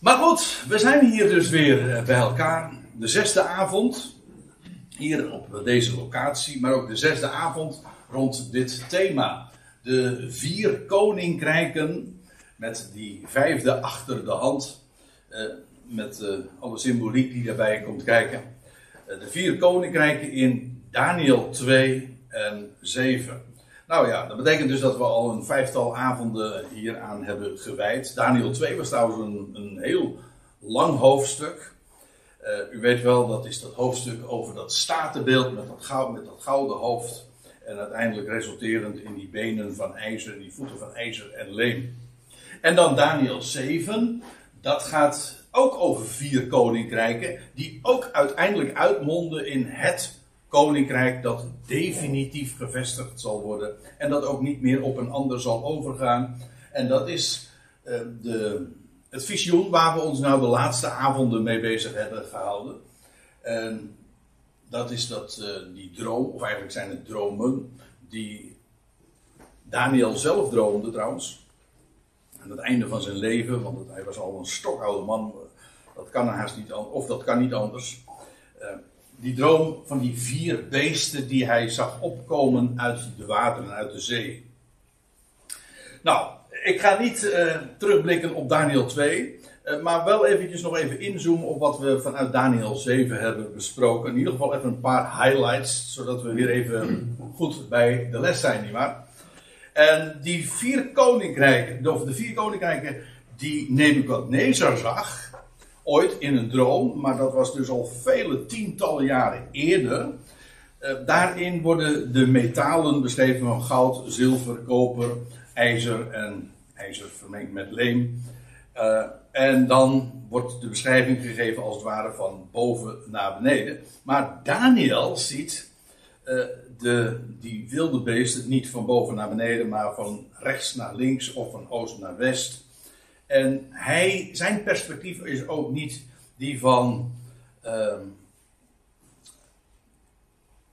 Maar goed, we zijn hier dus weer eh, bij elkaar. De zesde avond. Hier op deze locatie. Maar ook de zesde avond rond dit thema. De vier koninkrijken. Met die vijfde achter de hand. Eh, met eh, alle symboliek die daarbij komt kijken. De vier koninkrijken in Daniel 2 en 7. Nou ja, dat betekent dus dat we al een vijftal avonden hieraan hebben gewijd. Daniel 2 was trouwens een, een heel lang hoofdstuk. Uh, u weet wel, dat is dat hoofdstuk over dat statenbeeld met dat, goud, met dat gouden hoofd. En uiteindelijk resulterend in die benen van ijzer, die voeten van ijzer en leem. En dan Daniel 7, dat gaat ook over vier koninkrijken, die ook uiteindelijk uitmonden in het koninkrijk dat definitief gevestigd zal worden en dat ook niet meer op een ander zal overgaan. En dat is uh, de, het visioen waar we ons nou de laatste avonden mee bezig hebben gehouden. En dat is dat, uh, die droom, of eigenlijk zijn het dromen, die Daniel zelf droomde trouwens. Aan het einde van zijn leven, want hij was al een stokoude man. Dat kan haast niet anders, of dat kan niet anders. Uh, die droom van die vier beesten die hij zag opkomen uit de wateren, uit de zee. Nou, ik ga niet uh, terugblikken op Daniel 2, uh, maar wel eventjes nog even inzoomen op wat we vanuit Daniel 7 hebben besproken. In ieder geval even een paar highlights, zodat we weer even goed bij de les zijn, nietwaar? En die vier koninkrijken, of de vier koninkrijken die Nebukadnezar zag, ooit in een droom, maar dat was dus al vele tientallen jaren eerder. Uh, daarin worden de metalen beschreven van goud, zilver, koper, ijzer en ijzer vermengd met leem. Uh, en dan wordt de beschrijving gegeven als het ware van boven naar beneden. Maar Daniel ziet uh, de, die wilde beesten niet van boven naar beneden, maar van rechts naar links of van oost naar west. En hij, zijn perspectief is ook niet die van, uh,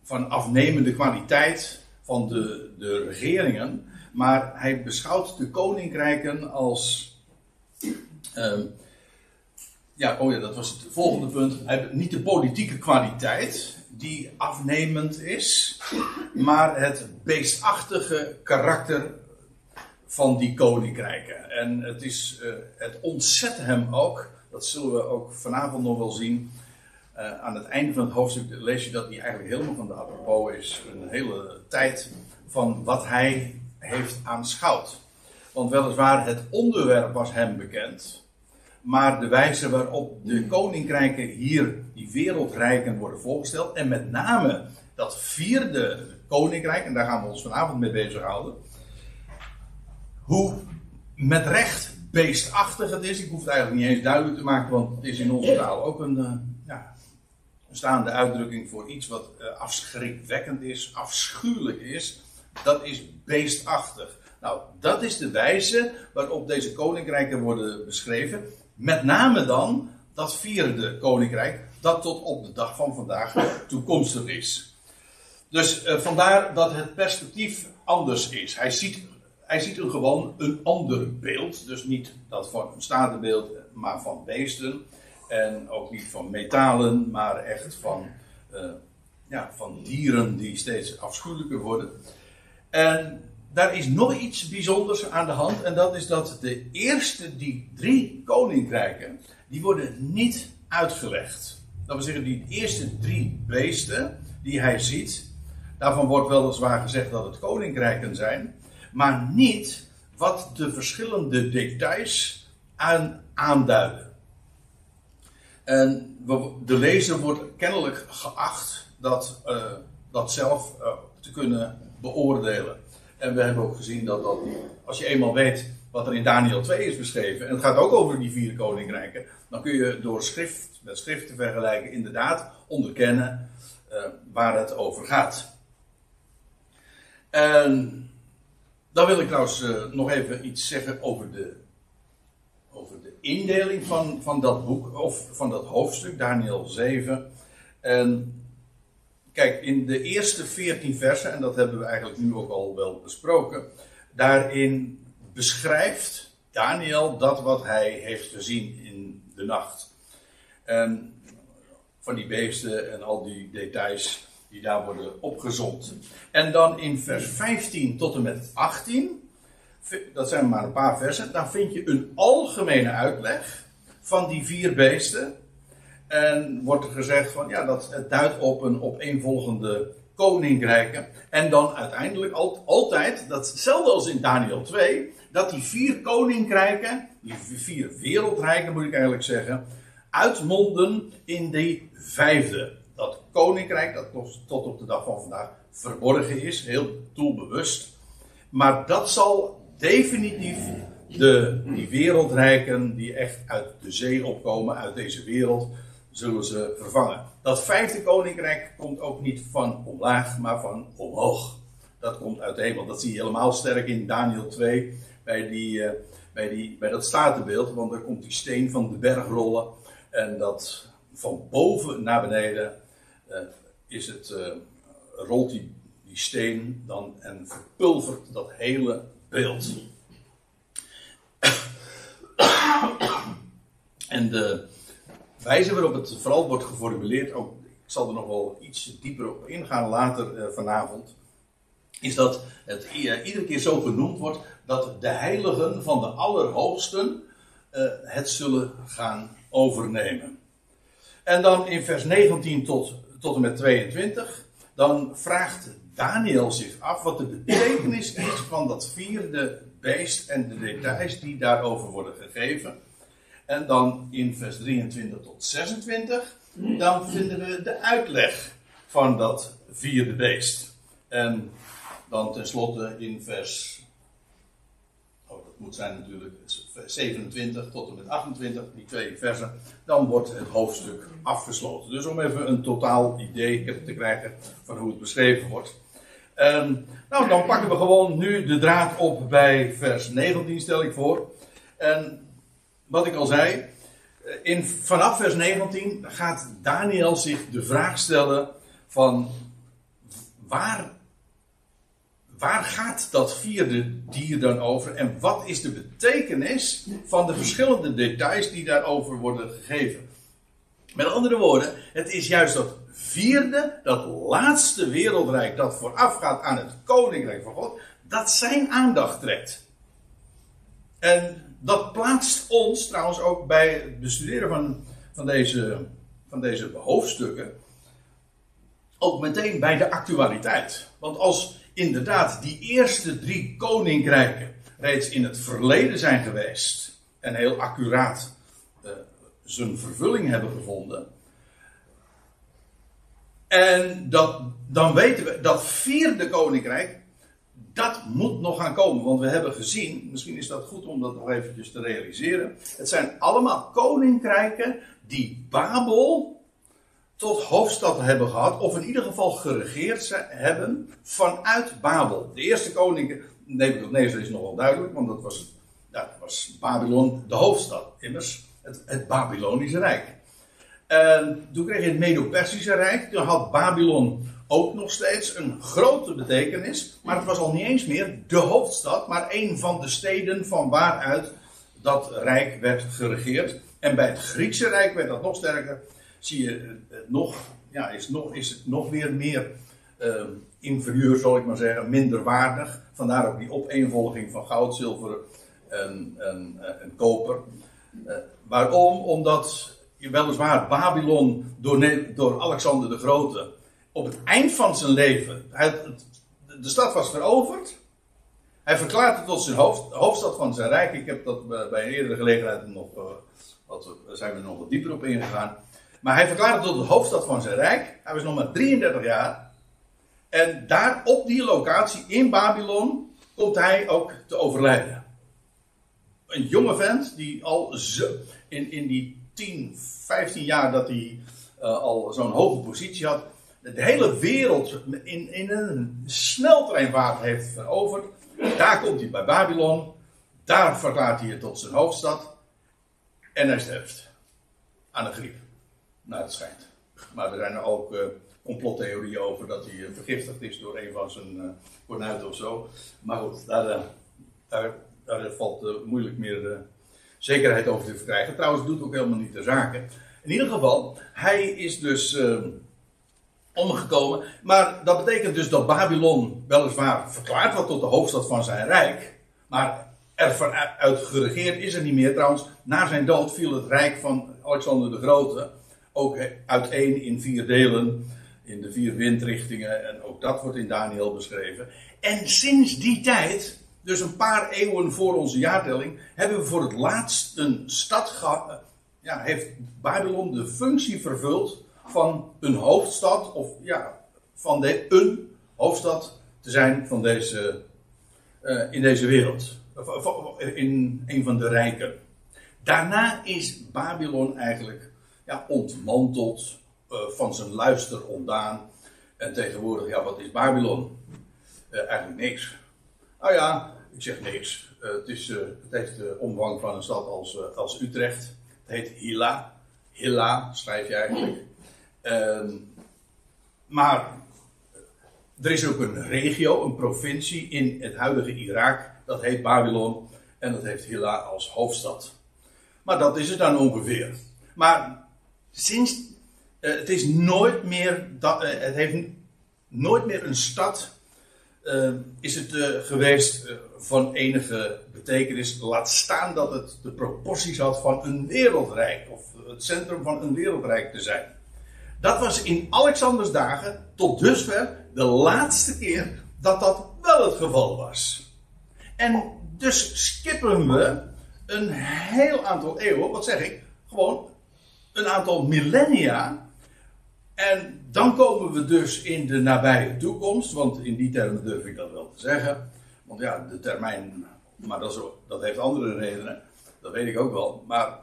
van afnemende kwaliteit van de, de regeringen, maar hij beschouwt de koninkrijken als. Uh, ja, oh ja, dat was het volgende punt. Hij, niet de politieke kwaliteit die afnemend is, maar het beestachtige karakter van die koninkrijken. En het, is, uh, het ontzet hem ook, dat zullen we ook vanavond nog wel zien. Uh, aan het einde van het hoofdstuk lees je dat hij eigenlijk helemaal van de apropos is. Een hele tijd van wat hij heeft aanschouwd. Want weliswaar, het onderwerp was hem bekend. Maar de wijze waarop de koninkrijken hier, die wereldrijken, worden voorgesteld. En met name dat vierde koninkrijk, en daar gaan we ons vanavond mee bezighouden hoe met recht beestachtig het is. Ik hoef het eigenlijk niet eens duidelijk te maken, want het is in onze taal ook een, uh, ja, een staande uitdrukking voor iets wat uh, afschrikwekkend is, afschuwelijk is. Dat is beestachtig. Nou, dat is de wijze waarop deze koninkrijken worden beschreven. Met name dan dat vierde koninkrijk, dat tot op de dag van vandaag toekomstig is. Dus uh, vandaar dat het perspectief anders is. Hij ziet hij ziet er gewoon een ander beeld. Dus niet dat van een statenbeeld, maar van beesten. En ook niet van metalen, maar echt van, uh, ja, van dieren die steeds afschuwelijker worden. En daar is nog iets bijzonders aan de hand. En dat is dat de eerste, die drie koninkrijken, die worden niet uitgelegd. Dat wil zeggen, die eerste drie beesten die hij ziet, daarvan wordt weliswaar gezegd dat het koninkrijken zijn maar niet wat de verschillende details aan, aanduiden. En de lezer wordt kennelijk geacht dat, uh, dat zelf uh, te kunnen beoordelen. En we hebben ook gezien dat, dat als je eenmaal weet wat er in Daniel 2 is beschreven, en het gaat ook over die vier koninkrijken, dan kun je door schrift met schrift te vergelijken inderdaad onderkennen uh, waar het over gaat. En dan wil ik trouwens uh, nog even iets zeggen over de, over de indeling van, van dat boek, of van dat hoofdstuk, Daniel 7. En kijk, in de eerste 14 versen, en dat hebben we eigenlijk nu ook al wel besproken, daarin beschrijft Daniel dat wat hij heeft gezien in de nacht. Van die beesten en al die details die daar worden opgezond. En dan in vers 15 tot en met 18, dat zijn maar een paar versen, daar vind je een algemene uitleg van die vier beesten. En wordt er gezegd van ja, dat het duidt op een opeenvolgende koninkrijken. En dan uiteindelijk altijd, datzelfde als in Daniel 2, dat die vier koninkrijken, die vier wereldrijken moet ik eigenlijk zeggen, uitmonden in die vijfde. Dat koninkrijk, dat tot op de dag van vandaag verborgen is, heel doelbewust. Maar dat zal definitief de, die wereldrijken die echt uit de zee opkomen, uit deze wereld, zullen ze vervangen. Dat vijfde koninkrijk komt ook niet van omlaag, maar van omhoog. Dat komt uit de hemel. Dat zie je helemaal sterk in Daniel 2, bij, die, uh, bij, die, bij dat statenbeeld. Want daar komt die steen van de berg rollen. En dat van boven naar beneden is het, uh, rolt die, die steen dan en verpulvert dat hele beeld. en de wijze waarop het vooral wordt geformuleerd, ook, ik zal er nog wel iets dieper op ingaan later uh, vanavond, is dat het iedere keer zo genoemd wordt dat de heiligen van de Allerhoogsten het zullen gaan overnemen. En dan in vers 19 tot, tot en met 22, dan vraagt Daniel zich af wat de betekenis is van dat vierde beest en de details die daarover worden gegeven. En dan in vers 23 tot 26, dan vinden we de uitleg van dat vierde beest. En dan tenslotte in vers, oh dat moet zijn natuurlijk 27 tot en met 28, die twee versen, dan wordt het hoofdstuk afgesloten. Dus om even een totaal idee te krijgen van hoe het beschreven wordt. Um, nou, dan pakken we gewoon nu de draad op bij vers 19, stel ik voor. En wat ik al zei, in, vanaf vers 19 gaat Daniel zich de vraag stellen van waar, waar gaat dat vierde dier dan over en wat is de betekenis van de verschillende details die daarover worden gegeven. Met andere woorden, het is juist dat vierde, dat laatste wereldrijk dat voorafgaat aan het koninkrijk van God, dat zijn aandacht trekt. En dat plaatst ons trouwens ook bij het bestuderen van, van, deze, van deze hoofdstukken ook meteen bij de actualiteit. Want als inderdaad die eerste drie koninkrijken reeds in het verleden zijn geweest en heel accuraat uh, zijn vervulling hebben gevonden. En dat, dan weten we dat vierde koninkrijk dat moet nog gaan komen, want we hebben gezien, misschien is dat goed om dat nog eventjes te realiseren. Het zijn allemaal koninkrijken die Babel tot hoofdstad hebben gehad, of in ieder geval geregeerd hebben vanuit Babel. De eerste koning, Nebuchadnezzar is nogal duidelijk, want dat was, dat was Babylon de hoofdstad, immers het, het Babylonische Rijk. En toen kreeg je het Medo-Persische Rijk, toen had Babylon ook nog steeds een grote betekenis. Maar het was al niet eens meer de hoofdstad, maar een van de steden van waaruit dat rijk werd geregeerd. En bij het Griekse rijk werd dat nog sterker. Zie je nog, ja, is, nog, is het nog weer meer uh, inferieur, zal ik maar zeggen, minder waardig. Vandaar ook die opeenvolging van goud, zilver en, en, en koper. Uh, waarom? Omdat weliswaar Babylon door, door Alexander de Grote op het eind van zijn leven, de stad was veroverd. Hij verklaart het tot zijn hoofd, hoofdstad van zijn rijk. Ik heb dat bij een eerdere gelegenheid nog, wat, zijn we nog wat dieper op ingegaan. Maar hij verklaart het tot de hoofdstad van zijn rijk. Hij was nog maar 33 jaar. En daar op die locatie in Babylon komt hij ook te overlijden. Een jonge vent die al in, in die 10, 15 jaar dat hij uh, al zo'n hoge positie had, de hele wereld in, in een sneltreinvaart heeft veroverd. Daar komt hij bij Babylon. Daar verklaart hij het tot zijn hoofdstad. En hij sterft. Aan een griep. Nou, dat schijnt. Maar er zijn er ook uh, complottheorieën over dat hij vergiftigd is door een van zijn uh, of zo. Maar goed, daar, valt moeilijk meer zekerheid over te verkrijgen. Trouwens, doet ook helemaal niet de zaken. In ieder geval, hij is dus uh, omgekomen. Maar dat betekent dus dat Babylon weliswaar verklaard wordt tot de hoofdstad van zijn rijk. Maar er uit geregeerd is er niet meer. Trouwens, na zijn dood viel het rijk van Alexander de Grote ook uiteen in vier delen. In de vier windrichtingen. En ook dat wordt in Daniel beschreven. En sinds die tijd, dus een paar eeuwen voor onze jaartelling, hebben we voor het laatst een stad gehad. Ja, heeft Babylon de functie vervuld van een hoofdstad, of ja, van de, een hoofdstad te zijn van deze, uh, in deze wereld. In een van de rijken. Daarna is Babylon eigenlijk ja, ontmanteld, uh, van zijn luister ontdaan. En tegenwoordig, ja, wat is Babylon? Uh, eigenlijk niks. Nou ja, ik zeg niks. Uh, het, is, het heeft de omvang van een stad als, als Utrecht. Het heet Hilla. Hilla schrijf je eigenlijk. Ehm, maar er is ook een regio, een provincie in het huidige Irak. Dat heet Babylon. En dat heeft Hilla als hoofdstad. Maar dat is het dan ongeveer. Maar sinds. Uh, het is nooit meer. Dat, uh, het heeft nooit meer een stad. Uh, is het geweest van enige betekenis. Laat staan dat het de proporties had van een wereldrijk. Of het centrum van een wereldrijk te zijn. Dat was in Alexanders dagen tot dusver de laatste keer dat dat wel het geval was. En dus skippen we een heel aantal eeuwen, wat zeg ik? Gewoon een aantal millennia. En dan komen we dus in de nabije toekomst, want in die termen durf ik dat wel te zeggen. Want ja, de termijn, maar dat, dat heeft andere redenen, dat weet ik ook wel. Maar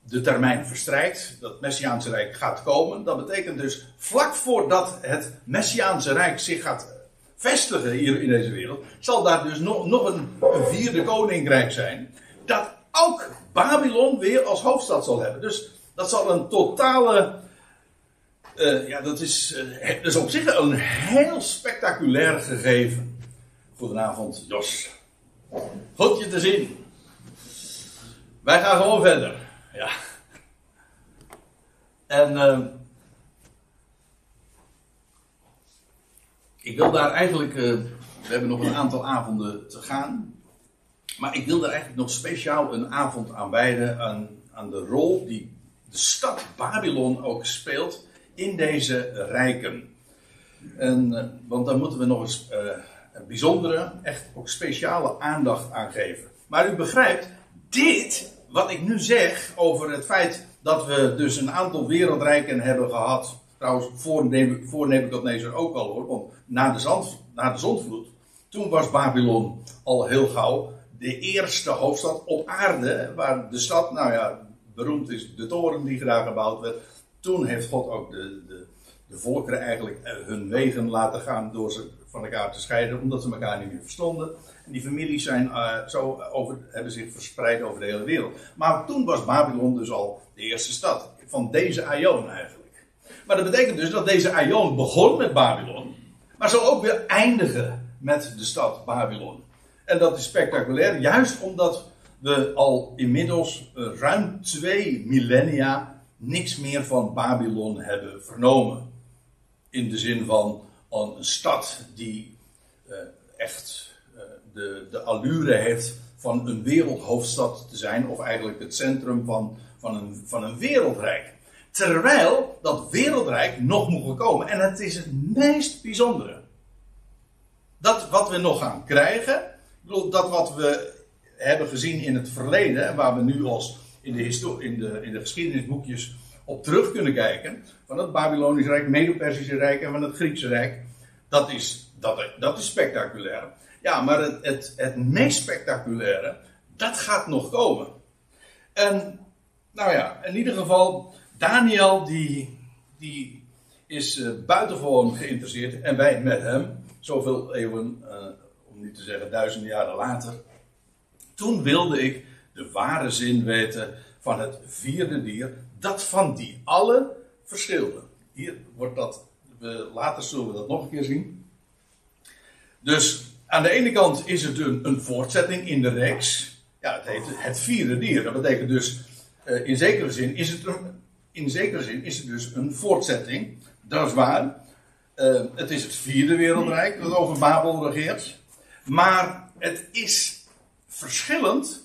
de termijn verstrijkt, dat Messiaanse Rijk gaat komen. Dat betekent dus vlak voordat het Messiaanse Rijk zich gaat vestigen hier in deze wereld, zal daar dus nog, nog een, een vierde koninkrijk zijn. Dat ook Babylon weer als hoofdstad zal hebben. Dus dat zal een totale. Uh, ja, dat is, uh, dat is op zich een heel spectaculair gegeven. Goedenavond, Jos. Goed je te zien. Wij gaan gewoon verder. Ja. En uh, ik wil daar eigenlijk, uh, we hebben nog een aantal avonden te gaan, maar ik wil daar eigenlijk nog speciaal een avond aan wijden aan, aan de rol die stad Babylon ook speelt in deze rijken. En, uh, want daar moeten we nog eens een bijzondere, echt ook speciale aandacht aan geven. Maar u begrijpt, dit wat ik nu zeg over het feit dat we dus een aantal wereldrijken hebben gehad. Trouwens, voor Nebuchadnezzar ook al hoor. Want na de, zand, na de zondvloed, toen was Babylon al heel gauw de eerste hoofdstad op aarde. Waar de stad, nou ja, beroemd is de toren die graag gebouwd werd. Toen heeft God ook de, de, de volkeren eigenlijk eh, hun wegen laten gaan door ze van elkaar te scheiden, omdat ze elkaar niet meer verstonden. En die families zijn, uh, zo over, hebben zich verspreid over de hele wereld. Maar toen was Babylon dus al de eerste stad. Van deze Aion eigenlijk. Maar dat betekent dus dat deze Aion begon met Babylon. Maar zal ook weer eindigen met de stad Babylon. En dat is spectaculair, juist omdat we al inmiddels uh, ruim twee millennia niks meer van Babylon hebben vernomen. In de zin van een stad die uh, echt de, de allure heeft van een wereldhoofdstad te zijn, of eigenlijk het centrum van, van, een, van een wereldrijk. Terwijl dat wereldrijk nog moet komen. En het is het meest bijzondere. Dat wat we nog gaan krijgen, dat wat we hebben gezien in het verleden, waar we nu als in de, in de, in de geschiedenisboekjes op terug kunnen kijken, van het Babylonische Rijk, Medo-Persische Rijk en van het Griekse Rijk, dat is, dat, dat is spectaculair. Ja, maar het, het, het meest spectaculaire, dat gaat nog komen. En, nou ja, in ieder geval, Daniel die, die is uh, buitengewoon geïnteresseerd. En wij met hem, zoveel eeuwen, uh, om niet te zeggen duizenden jaren later. Toen wilde ik de ware zin weten van het vierde dier, dat van die alle verschilde. Hier wordt dat, later zullen we dat nog een keer zien. Dus aan de ene kant is het een, een voortzetting in de reeks. ja, het heet het vierde dier. Dat betekent dus, uh, in zekere zin is het een, in zekere zin is het dus een voortzetting. Dat is waar. Uh, het is het vierde wereldrijk dat over Babel regeert. Maar het is verschillend.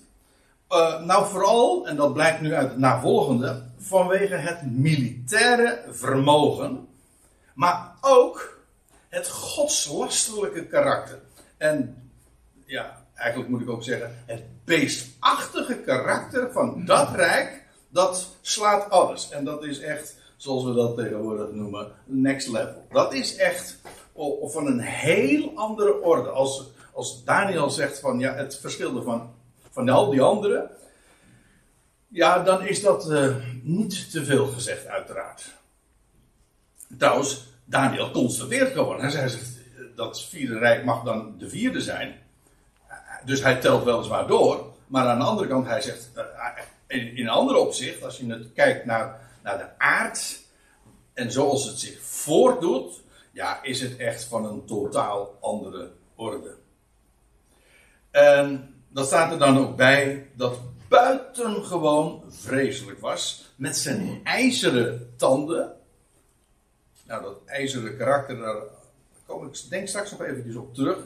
Uh, nou, vooral, en dat blijkt nu uit het navolgende, vanwege het militaire vermogen. Maar ook het godslastelijke karakter. En ja, eigenlijk moet ik ook zeggen, het beestachtige karakter van dat rijk, dat slaat alles. En dat is echt, zoals we dat tegenwoordig noemen, next level. Dat is echt van een heel andere orde. Als, als Daniel zegt van ja, het verschilde van, van al die anderen. Ja, dan is dat uh, niet te veel gezegd, uiteraard. Trouwens, Daniel constateert gewoon. Hij zegt, dat vierde rijk mag dan de vierde zijn. Dus hij telt weliswaar door. Maar aan de andere kant, hij zegt, eh, in een ander opzicht, als je het kijkt naar, naar de aard en zoals het zich voordoet, ja, is het echt van een totaal andere orde. En dat staat er dan ook bij dat buitengewoon vreselijk was, met zijn ijzeren tanden. Nou, dat ijzeren karakter, daar kom ik denk straks nog eventjes op terug.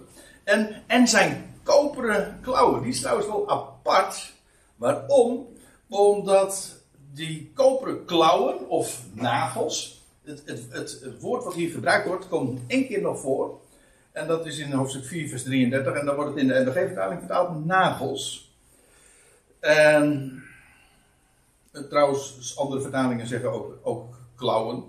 En, en zijn koperen klauwen, die is trouwens wel apart. Waarom? Omdat die koperen klauwen of nagels, het, het, het, woord wat hier gebruikt wordt, komt één keer nog voor. En dat is in hoofdstuk 4, vers 33. En dan wordt het in de NBG-vertaling vertaald nagels. En trouwens, andere vertalingen zeggen ook, ook klauwen.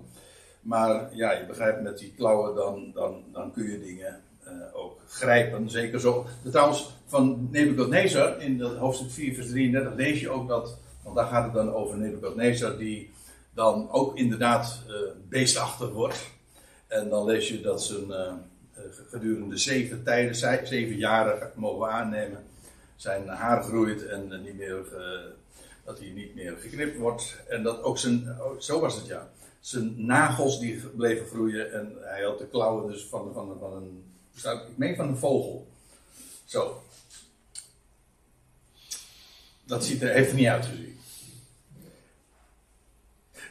Maar ja, je begrijpt, met die klauwen dan, dan, dan kun je dingen uh, ook grijpen. Zeker zo. Trouwens, van Nebuchadnezzar, in hoofdstuk 4, vers 33, lees je ook dat. Want daar gaat het dan over Nebuchadnezzar, die dan ook inderdaad uh, beestachtig wordt. En dan lees je dat uh, gedurende zeven tijden, zeven jaren mogen aannemen. Zijn haar groeit en niet meer, dat hij niet meer geknipt wordt. En dat ook zijn, oh, zo was het ja zijn nagels die bleven groeien. En hij had de klauwen dus van, van, van een. Ik meen van een vogel. Zo. Dat ziet er, heeft niet uitgezien.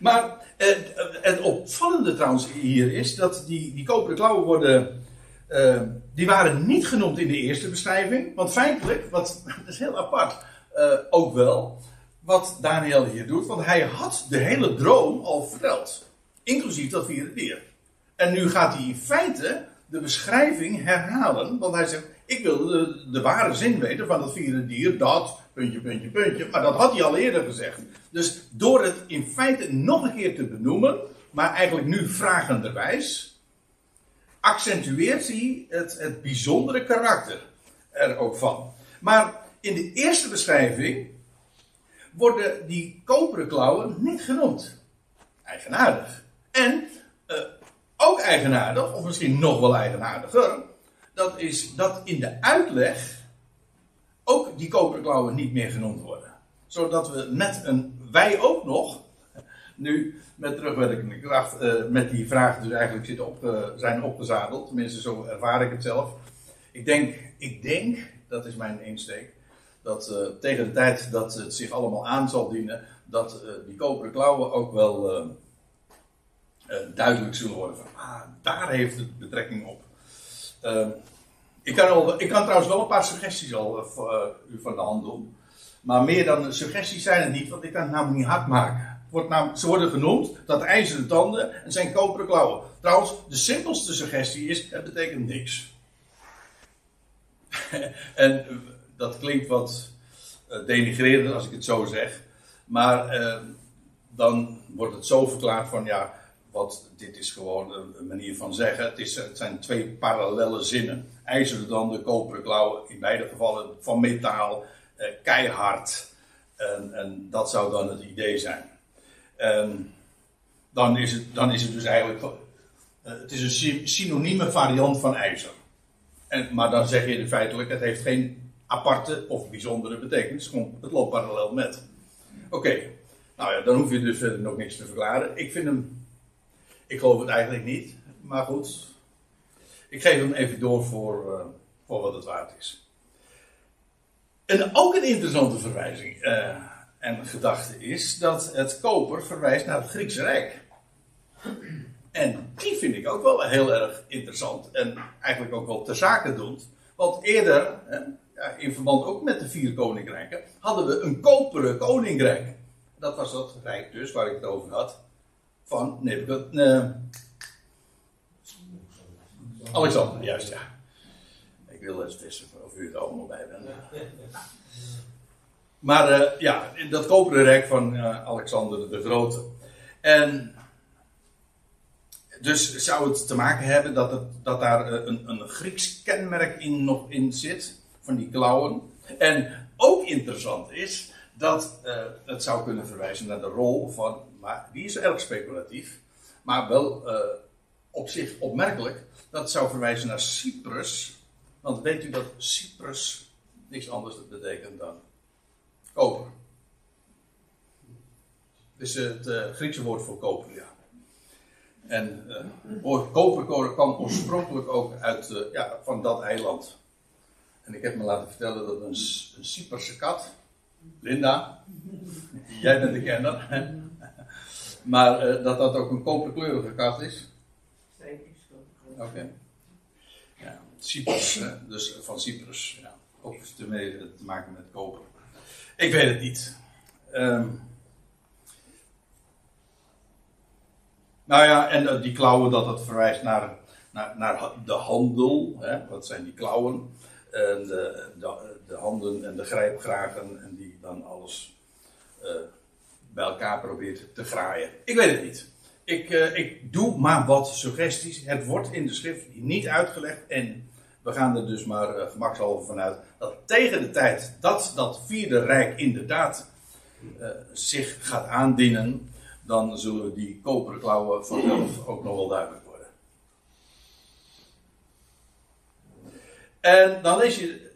Maar het, het opvallende trouwens hier is dat die, die koperen klauwen worden. Uh, die waren niet genoemd in de eerste beschrijving. Want feitelijk, wat, dat is heel apart, uh, ook wel wat Daniel hier doet. Want hij had de hele droom al verteld. Inclusief dat vierde dier. En nu gaat hij in feite de beschrijving herhalen. Want hij zegt, ik wil de, de ware zin weten van dat vierde dier. Dat, puntje, puntje, puntje. Maar dat had hij al eerder gezegd. Dus door het in feite nog een keer te benoemen. Maar eigenlijk nu vragenderwijs. Accentueert hij het, het bijzondere karakter er ook van. Maar in de eerste beschrijving worden die koperen klauwen niet genoemd. Eigenaardig. En uh, ook eigenaardig, of misschien nog wel eigenaardiger, dat is dat in de uitleg ook die koperen klauwen niet meer genoemd worden. Zodat we met een, wij ook nog, nu met terugwerkende kracht, uh, met die vraag dus eigenlijk zitten op, uh, zijn opgezadeld. Tenminste, zo ervaar ik het zelf. Ik denk, ik denk, dat is mijn insteek, dat uh, tegen de tijd dat het zich allemaal aan zal dienen, dat die koperen klauwen ook wel duidelijk zullen worden ah, daar heeft het betrekking op. Uh, ik, kan al, ik kan trouwens wel een paar suggesties al u van de hand doen. Maar meer dan suggesties zijn het niet, want ik kan het namelijk niet hard maken. Wordt namelijk, ze worden genoemd, dat ijzeren tanden en zijn koperen klauwen. Trouwens, de simpelste suggestie is, het betekent niks. en dat klinkt wat denigrerend als ik het zo zeg. Maar dan wordt het zo verklaard van, ja, want dit is gewoon een manier van zeggen. Het, is, het zijn twee parallele zinnen. IJzeren dan de koperen klauwen, in beide gevallen van metaal, eh, keihard. En, en, dat zou dan het idee zijn. En dan, is het, dan is het dus eigenlijk. Uh, het is een synonieme variant van ijzer. En, maar dan zeg je feitelijk, het heeft geen aparte of bijzondere betekenis. Het loopt parallel met. Oké, nou ja, dan hoef je dus verder nog niks te verklaren. Ik vind hem ik geloof het eigenlijk niet. Maar goed, ik geef hem even door voor, uh, voor wat het waard is. En ook een interessante verwijzing uh, en gedachte is dat het koper verwijst naar het Griekse Rijk. En die vind ik ook wel heel erg interessant en eigenlijk ook wel ter zake doet. Want eerder, in verband ook met de vier koninkrijken, hadden we een koperen koninkrijk. Dat was dat rijk dus, waar ik het over had, van Nebuchadnezzar. Uh, Alexander, juist ja. Ik wil eens testen of u het allemaal bij bent. Maar uh, ja, dat koperen rijk van uh, Alexander de Grote. En dus zou het te maken hebben dat, het, dat daar eh, een, een Grieks kenmerk in, nog in zit, van die klauwen. En ook interessant is dat het zou kunnen verwijzen naar de rol van, maar die is erg speculatief, maar wel op zich opmerkelijk, dat het zou verwijzen naar Cyprus. Want weet u dat Cyprus niks anders betekent dan koper? Dus het uh, Griekse woord voor koper, ja. En uh, koper kwam oorspronkelijk ook uit, uh, ja, van dat eiland. En ik heb me laten vertellen dat een, een Cyperse kat, Linda, jij bent de kenner, maar uh, dat dat ook een koperkleurige kat is. Zeker. Oké. Okay. Ja, Cyprus, dus van Cyprus. Ja, ook te, te, maken met koper. Ik weet het niet. Um, Nou ja, en eh, die klauwen, dat het verwijst naar, naar, naar de handel. Hè? Wat zijn die klauwen? En de, de, de, handen en de grijpgragen. En die dan alles uh, bij elkaar probeert te graaien. Ik weet het niet. Ik, uh, ik doe maar wat suggesties. Het wordt in de schrift niet uitgelegd. En we gaan er dus maar uh, gemakshalve vanuit tegen de tijd dat dat vierde rijk inderdaad zich gaat aandienen dan zullen die koperen klauwen vanzelf ook nog wel duidelijk worden. En dan lees je,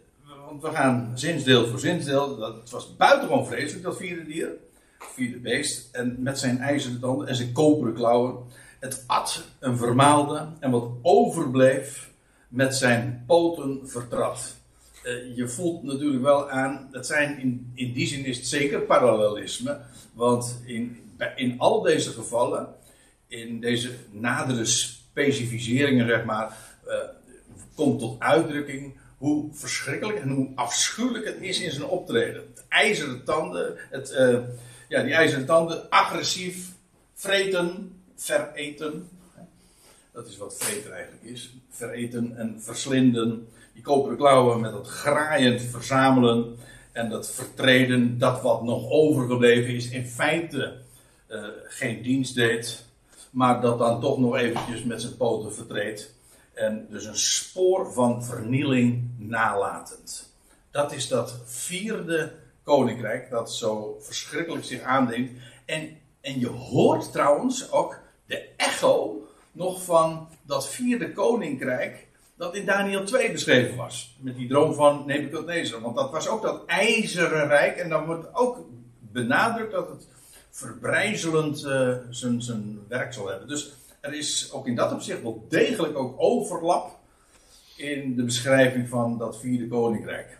want we gaan zinsdeel voor zinsdeel, dat, het was buitengewoon vreselijk, dat vierde dier, vierde beest, en met zijn ijzeren tanden en zijn koperen klauwen. Het at een vermaalde en wat overbleef met zijn poten vertrad. Uh, je voelt natuurlijk wel aan, dat zijn in, in die zin is het zeker parallelisme, want in in al deze gevallen, in deze nadere specificeringen, zeg maar, uh, komt tot uitdrukking hoe verschrikkelijk en hoe afschuwelijk het is in zijn optreden. Het ijzeren tanden, het, uh, ja, die ijzeren tanden, agressief, vreten, vereten. Dat is wat vreten eigenlijk is. Vereten en verslinden. Die koperen klauwen met dat graaiend verzamelen en dat vertreden, dat wat nog overgebleven is, in feite uh, geen dienst deed, maar dat dan toch nog eventjes met zijn poten vertreedt. En dus een spoor van vernieling nalatend. Dat is dat vierde koninkrijk dat zo verschrikkelijk zich aandient. En, en je hoort trouwens ook de echo nog van dat vierde koninkrijk dat in Daniel 2 beschreven was. Met die droom van Nebuchadnezzar. Want dat was ook dat ijzeren rijk. En dan wordt ook benadrukt dat het verbrijzelend zijn, zijn werk zal hebben. Dus er is ook in dat opzicht wel degelijk ook overlap in de beschrijving van dat vierde koninkrijk.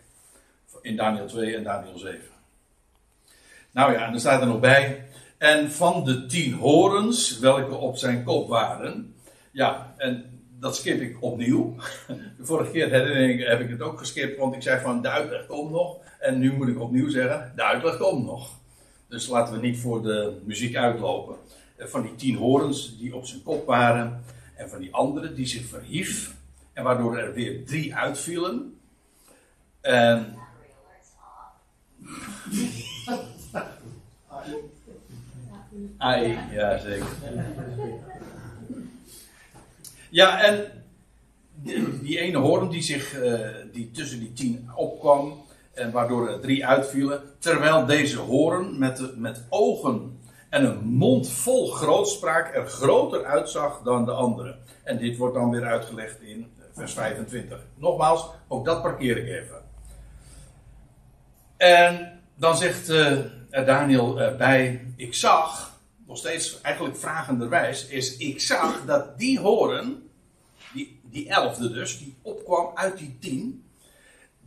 In Daniel 2 en Daniel 7. Nou ja, en er staat er nog bij. En van de tien horens, welke op zijn kop waren. Ja, en dat skip ik opnieuw. De vorige keer herinner heb ik het ook geskipt, want ik zei van de uitleg komt nog. En nu moet ik opnieuw zeggen, de uitleg komt nog. Dus laten we niet voor de muziek uitlopen. Eh, van die tien horens die op zijn kop waren. En van die andere die zich verhief. En waardoor er weer drie uitvielen. En. Ai, ja zeker. Ja, en die, ene hoorn die, zich, uh, die tussen die tien opkwam, en waardoor er drie uitvielen. Terwijl deze horen met, met ogen en een mond vol grootspraak er groter uitzag dan de andere. En dit wordt dan weer uitgelegd in vers 25. Nogmaals, ook dat parkeer ik even. En dan zegt uh, Daniel uh, bij: Ik zag, nog steeds eigenlijk vragenderwijs, is: Ik zag dat die horen, die, die elfde dus, die opkwam uit die tien,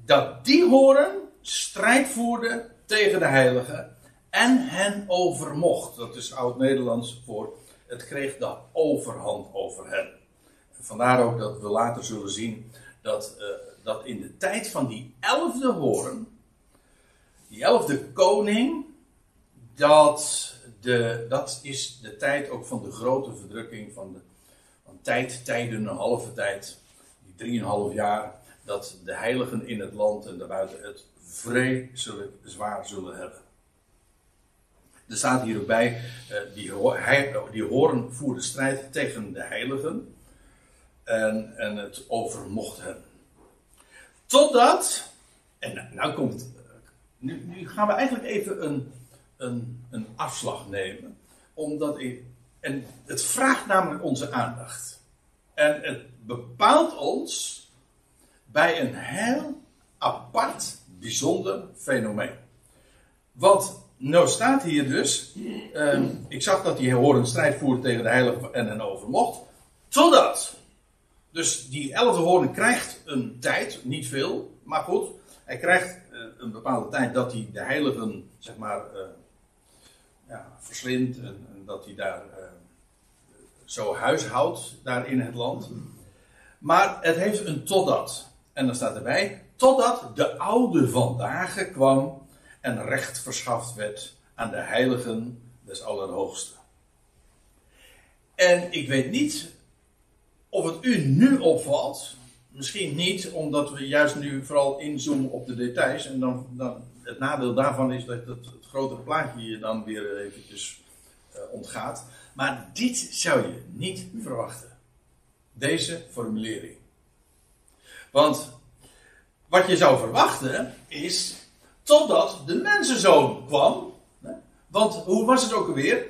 dat die horen strijd voerde tegen de heiligen en hen overmocht. Dat is oud-Nederlands voor het kreeg de overhand over hen. Vandaar ook dat we later zullen zien dat, uh, dat in de tijd van die elfde hoorn, die elfde koning, dat, de, dat is de tijd ook van de grote verdrukking van, de, van tijd, tijden, een halve tijd, die drieënhalf jaar, dat de heiligen in het land en daarbuiten het vreselijk zwaar zullen hebben. Er staat hier ook bij, uh, die, die hoorn voerde strijd tegen de heiligen en, en het overmocht hen. Totdat, en nou, komt, nu, nu, gaan we eigenlijk even een, een, een afslag nemen. Omdat ik, en het vraagt namelijk onze aandacht. En het bepaalt ons bij een heel apart, bijzonder fenomeen. Want nou staat hier dus, uh, ik zag dat die horen strijd voerde tegen de heilige en hen overmocht. Totdat. Dus die elfde hoorn krijgt een tijd, niet veel, maar goed. Hij krijgt uh, een bepaalde tijd dat hij de heiligen, zeg maar, uh, ja. En, dat hij daar uh, zo huishoudt, daar in het land. Maar het heeft een totdat. En dan staat erbij, totdat de oude vandaag kwam en recht verschaft werd aan de heiligen des Allerhoogsten. En ik weet niet of het u nu opvalt, misschien niet, omdat we juist nu vooral inzoomen op de details. En dan, dan het nadeel daarvan is dat het grotere plaatje je dan weer eventjes uh, ontgaat. Maar dit zou je niet verwachten. Deze formulering. Want wat je zou verwachten is totdat de mensenzoon kwam. Want hoe was het ook alweer?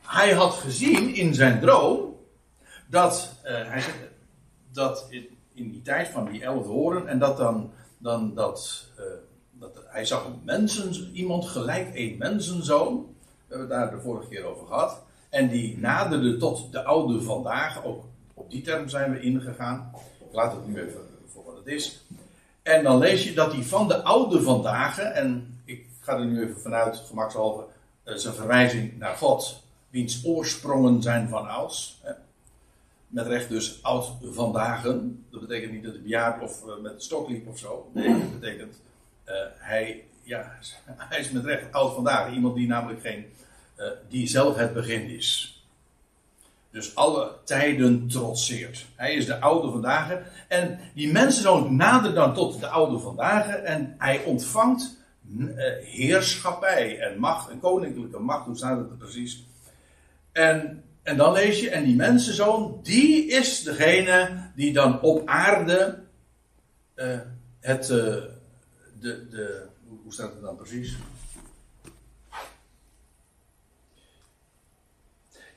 Hij had gezien in zijn droom dat, uh, hij, dat in, in, die tijd van die elf horen en dat dan, dan dat, uh, dat hij zag mensen, iemand gelijk een mensenzoon. We hebben het daar de vorige keer over gehad. En die naderde tot de oude vandaag. Ook op die term zijn we ingegaan. Ik laat het nu even voor wat het is. En dan lees je dat hij van de oude vandaag, en ik ga er nu even vanuit, gemakshalve, uh, zijn verwijzing naar God, wiens oorsprongen zijn van ouds. Met recht dus oud vandaag. Dat betekent niet dat hij bejaard of uh, met stok liep of zo. Nee, dat betekent uh, hij, ja, hij is met recht oud vandaag. Iemand die namelijk geen, die zelf het begin is. Dus alle tijden trotseert. Hij is de oude vandaag. En die mensenzoon nadert dan tot de oude vandaag. En hij ontvangt uh, heerschappij en macht, een koninklijke macht. Hoe staat het precies? En, en dan lees je, en die mensenzoon, die is degene die dan op aarde het, de, de, hoe staat het dan precies?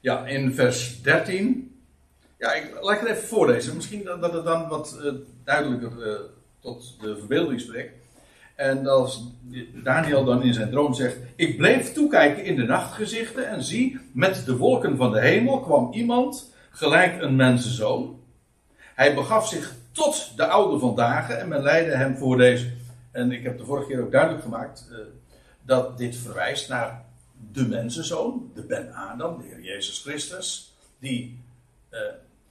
Ja, in vers 13. Ja, ik laat het even voorlezen. Misschien dat het dan wat uh, duidelijker uh, tot de verbeelding spreekt. En als Daniel dan in zijn droom zegt: Ik bleef toekijken in de nachtgezichten en zie, met de wolken van de hemel kwam iemand, gelijk een mensenzoon. Hij begaf zich tot de oude van dagen en men leidde hem voor deze. En ik heb de vorige keer ook duidelijk gemaakt uh, dat dit verwijst naar de mensenzoon, de Ben Adam, de Heer Jezus Christus, die uh,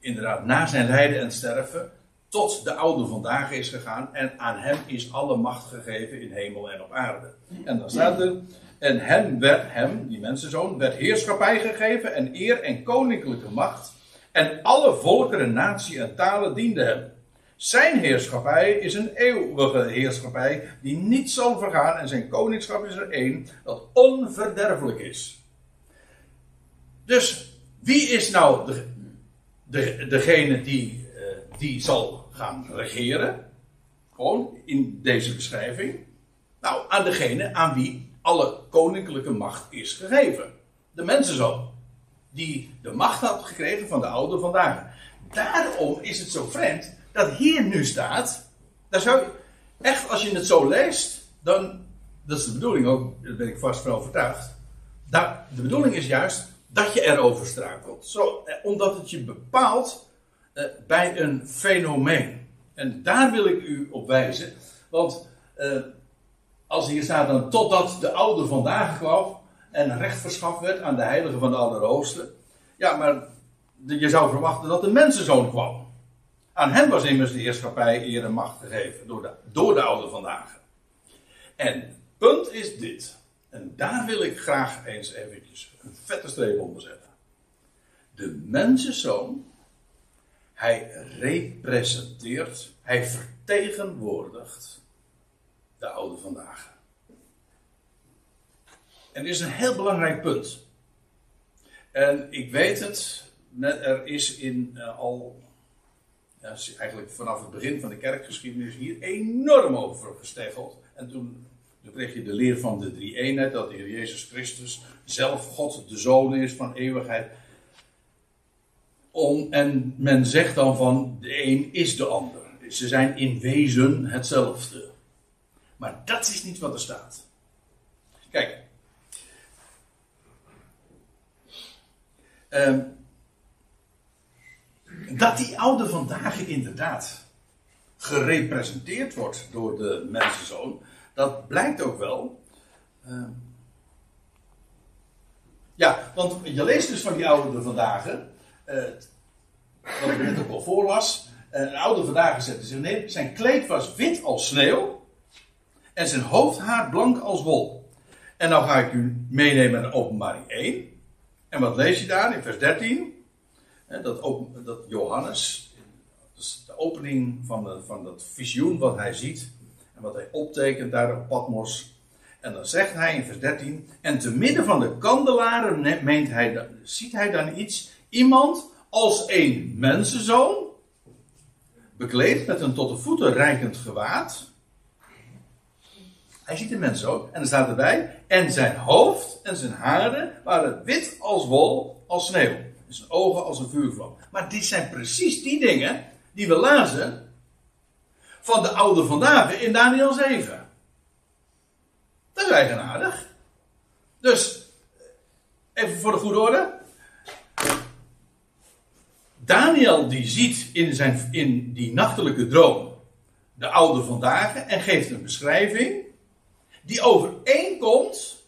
inderdaad na zijn lijden en sterven tot de oude vandaag is gegaan en aan hem is alle macht gegeven in hemel en op aarde. En dan staat er, en hem werd hem, die mensenzoon, werd heerschappij gegeven en eer en koninklijke macht en alle volkeren, natie en talen dienden hem. Zijn heerschappij is een eeuwige heerschappij die niet zal vergaan en zijn koningschap is er één dat onverderfelijk is. Dus wie is nou de, de, degene die, uh, die zal gaan regeren? Gewoon in deze beschrijving. Nou, aan degene aan wie alle koninklijke macht is gegeven. De mensenzoon. Die de macht had gekregen van de oude vandaag. Daarom is het zo vreemd dat hier nu staat, daar zou je, echt als je het zo leest, dan, dat is de bedoeling ook, daar ben ik vast van overtuigd. De bedoeling is juist dat je erover struikelt. Zo, eh, omdat het je bepaalt eh, bij een fenomeen. En daar wil ik u op wijzen, want eh, als hier staat dan totdat de oude vandaag kwam en recht verschaft werd aan de heilige van de Allerhoogste. Ja, maar je zou verwachten dat de mensenzoon kwam. Aan hem was immers de heerschappij eer en macht gegeven door de, door de oude vandaag. En punt is dit. En daar wil ik graag eens eventjes een vette streep onder zetten. De mensenzoon, hij representeert, hij vertegenwoordigt de oude vandaag. En dit is een heel belangrijk punt. En ik weet het, er is in uh, al, eigenlijk vanaf het begin van de kerkgeschiedenis hier enorm over gesteggeld. En toen, toen kreeg je de leer van de drie eenheid, dat de Heer Jezus Christus zelf God de Zoon is van eeuwigheid. Om, en men zegt dan van de een is de ander. Ze zijn in wezen hetzelfde. Maar dat is niet wat er staat. Kijk. Um, dat die oude vandaag inderdaad gerepresenteerd wordt door de mensenzoon, dat blijkt ook wel. Uh, ja, want je leest dus van die oude vandaag, uh, wat ik net ook al voorlas. Uh, een oude vandaag zette zich neer, zijn kleed was wit als sneeuw en zijn hoofdhaar blank als wol. En dan ga ik u meenemen naar openbaring 1. En wat lees je daar in vers 13? Dat, dat Johannes, dus de opening van, van dat visioen wat hij ziet. En wat hij optekent daar op Patmos. En dan zegt hij in vers 13. En te midden van de kandelaren meent hij, ziet hij dan iets. Iemand als een mensenzoon. Bekleed met een tot de voeten reikend gewaad. Hij ziet de mens ook. En er staat erbij. En zijn hoofd en zijn haren waren wit als wol, als sneeuw. Zijn ogen als een vuurvlam. Maar dit zijn precies die dingen die we lazen van de oude vandaag in Daniel 7. Dat is eigenaardig. Dus, even voor de goede orde. Daniel die ziet in, zijn, in die nachtelijke droom de oude vandaag en geeft een beschrijving die overeenkomt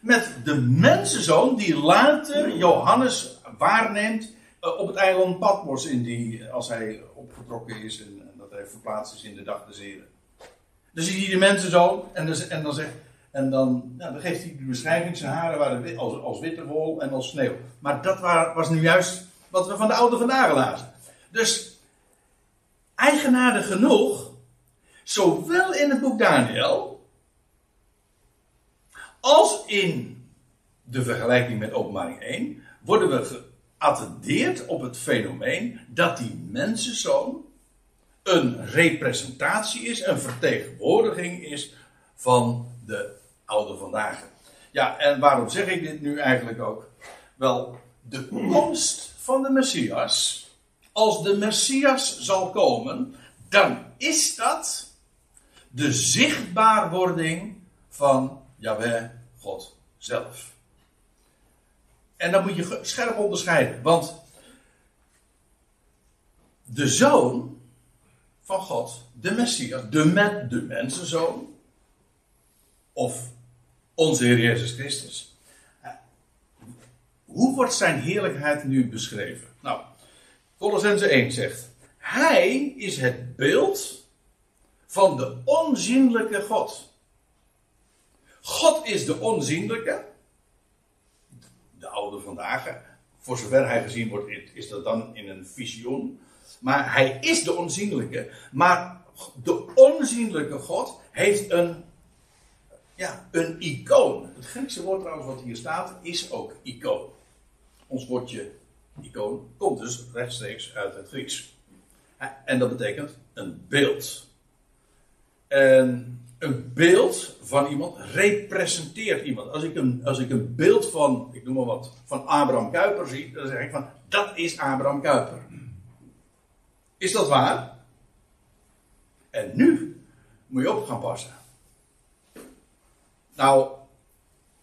met de mensenzoon die later Johannes waarneemt eh, op het eiland Patmos in die, als hij opgetrokken is en, dat hij verplaatst is in de dag des Heren. Dan zie je de mensenzoon en, dus, en dan zegt en dan, geeft hij de beschrijving, zijn haren waren als, als witte wol en als sneeuw. Maar dat was nu juist wat we van de oude vandaag lazen. Dus, eigenaardig genoeg, zowel in het boek Daniel, als in de vergelijking met openbaring 1 worden we geattendeerd op het fenomeen dat die mensenzoon een representatie is, een vertegenwoordiging is van de oude vandaag. Ja, en waarom zeg ik dit nu eigenlijk ook? Wel, de komst van de Messias, als de Messias zal komen, dan is dat de zichtbaarwording van Jaweh, God zelf. En dat moet je scherp onderscheiden, want de zoon van God, de Messias, de, met, de mensenzoon, of onze Heer Jezus Christus. Hoe wordt zijn heerlijkheid nu beschreven? Nou, Colossense 1 zegt: Hij is het beeld van de onzienlijke God. God is de onzienlijke. Vandaag. Voor zover hij gezien wordt, is dat dan in een visioen. Maar hij is de onzienlijke. Maar de onzienlijke God heeft een, ja, een icoon. Het Griekse woord trouwens wat hier staat, is ook icoon. Ons woordje icoon komt dus rechtstreeks uit het Grieks. En dat betekent een beeld. En een beeld van iemand representeert iemand. Als ik een, als ik een beeld van, ik noem maar wat, van Abraham Kuyper zie, dan zeg ik van, dat is Abraham Kuyper. Is dat waar? En nu moet je op gaan passen. Nou,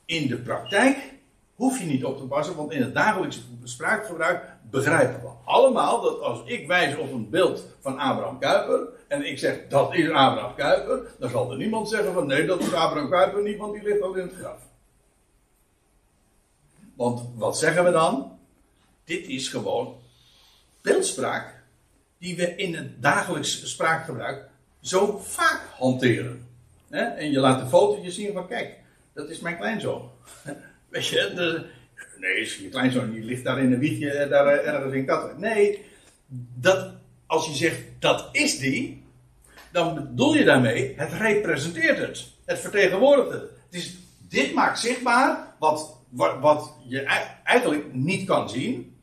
in de praktijk hoef je niet op te passen, want in het dagelijkse spraakgebruik begrijpen we allemaal dat als ik wijs op een beeld van Abraham Kuyper, en ik zeg dat is Abraham Kuyper, dan zal er niemand zeggen van nee, dat is Abraham Kuyper niet, want die ligt al in het graf. Want wat zeggen we dan? Dit is gewoon beeldspraak die we in het dagelijks spraakgebruik zo vaak hanteren. En je laat een fotootje zien van kijk, dat is mijn kleinzoon. Weet je, de, nee, je kleinzoon die ligt daar in een wiegje eh, daar eh, ergens in Katwijk. Nee, dat, als je zegt dat is die, dan bedoel je daarmee, het representeert het. Het vertegenwoordigt het. dit maakt zichtbaar wat, wat, wat je eigenlijk niet kan zien.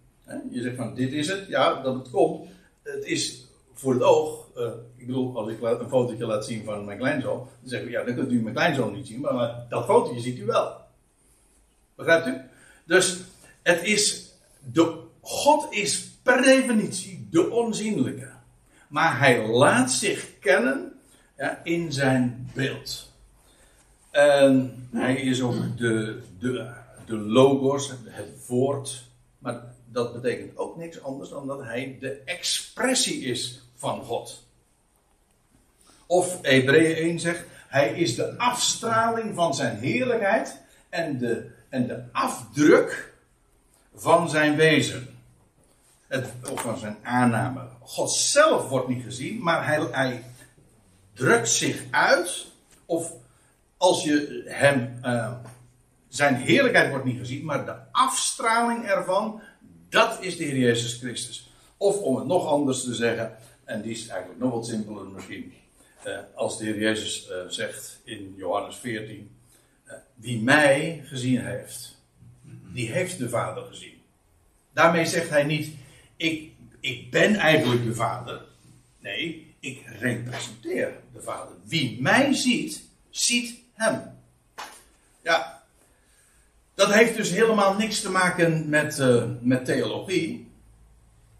Je zegt van dit is het, ja, dat het komt. Het is voor het oog, uh, ik bedoel, als ik een fotootje laat zien van mijn kleinzoon, dan zeg ik ja, dan kunt u mijn kleinzoon niet zien, maar, maar dat fotootje ziet u wel. Begrijpt u? Dus het is, de, God is per definitie de onzienlijke. Maar hij laat zich kennen ja, in zijn beeld. En hij is ook de, de, de logos, het woord. Maar dat betekent ook niks anders dan dat hij de expressie is van God. Of Hebreeën 1 zegt, hij is de afstraling van zijn heerlijkheid en de, en de afdruk van zijn wezen. Of van zijn aanname. God zelf wordt niet gezien, maar hij, hij drukt zich uit. Of als je hem. Uh, zijn heerlijkheid wordt niet gezien, maar de afstraling ervan, dat is de Heer Jezus Christus. Of om het nog anders te zeggen, en die is eigenlijk nog wat simpeler misschien. Uh, als de Heer Jezus uh, zegt in Johannes 14: Wie mij gezien heeft, die heeft de Vader gezien. Daarmee zegt hij niet: ik, ik ben eigenlijk de Vader. Nee, ik representeer de Vader. Wie mij ziet, ziet hem. Ja, dat heeft dus helemaal niks te maken met, uh, met theologie.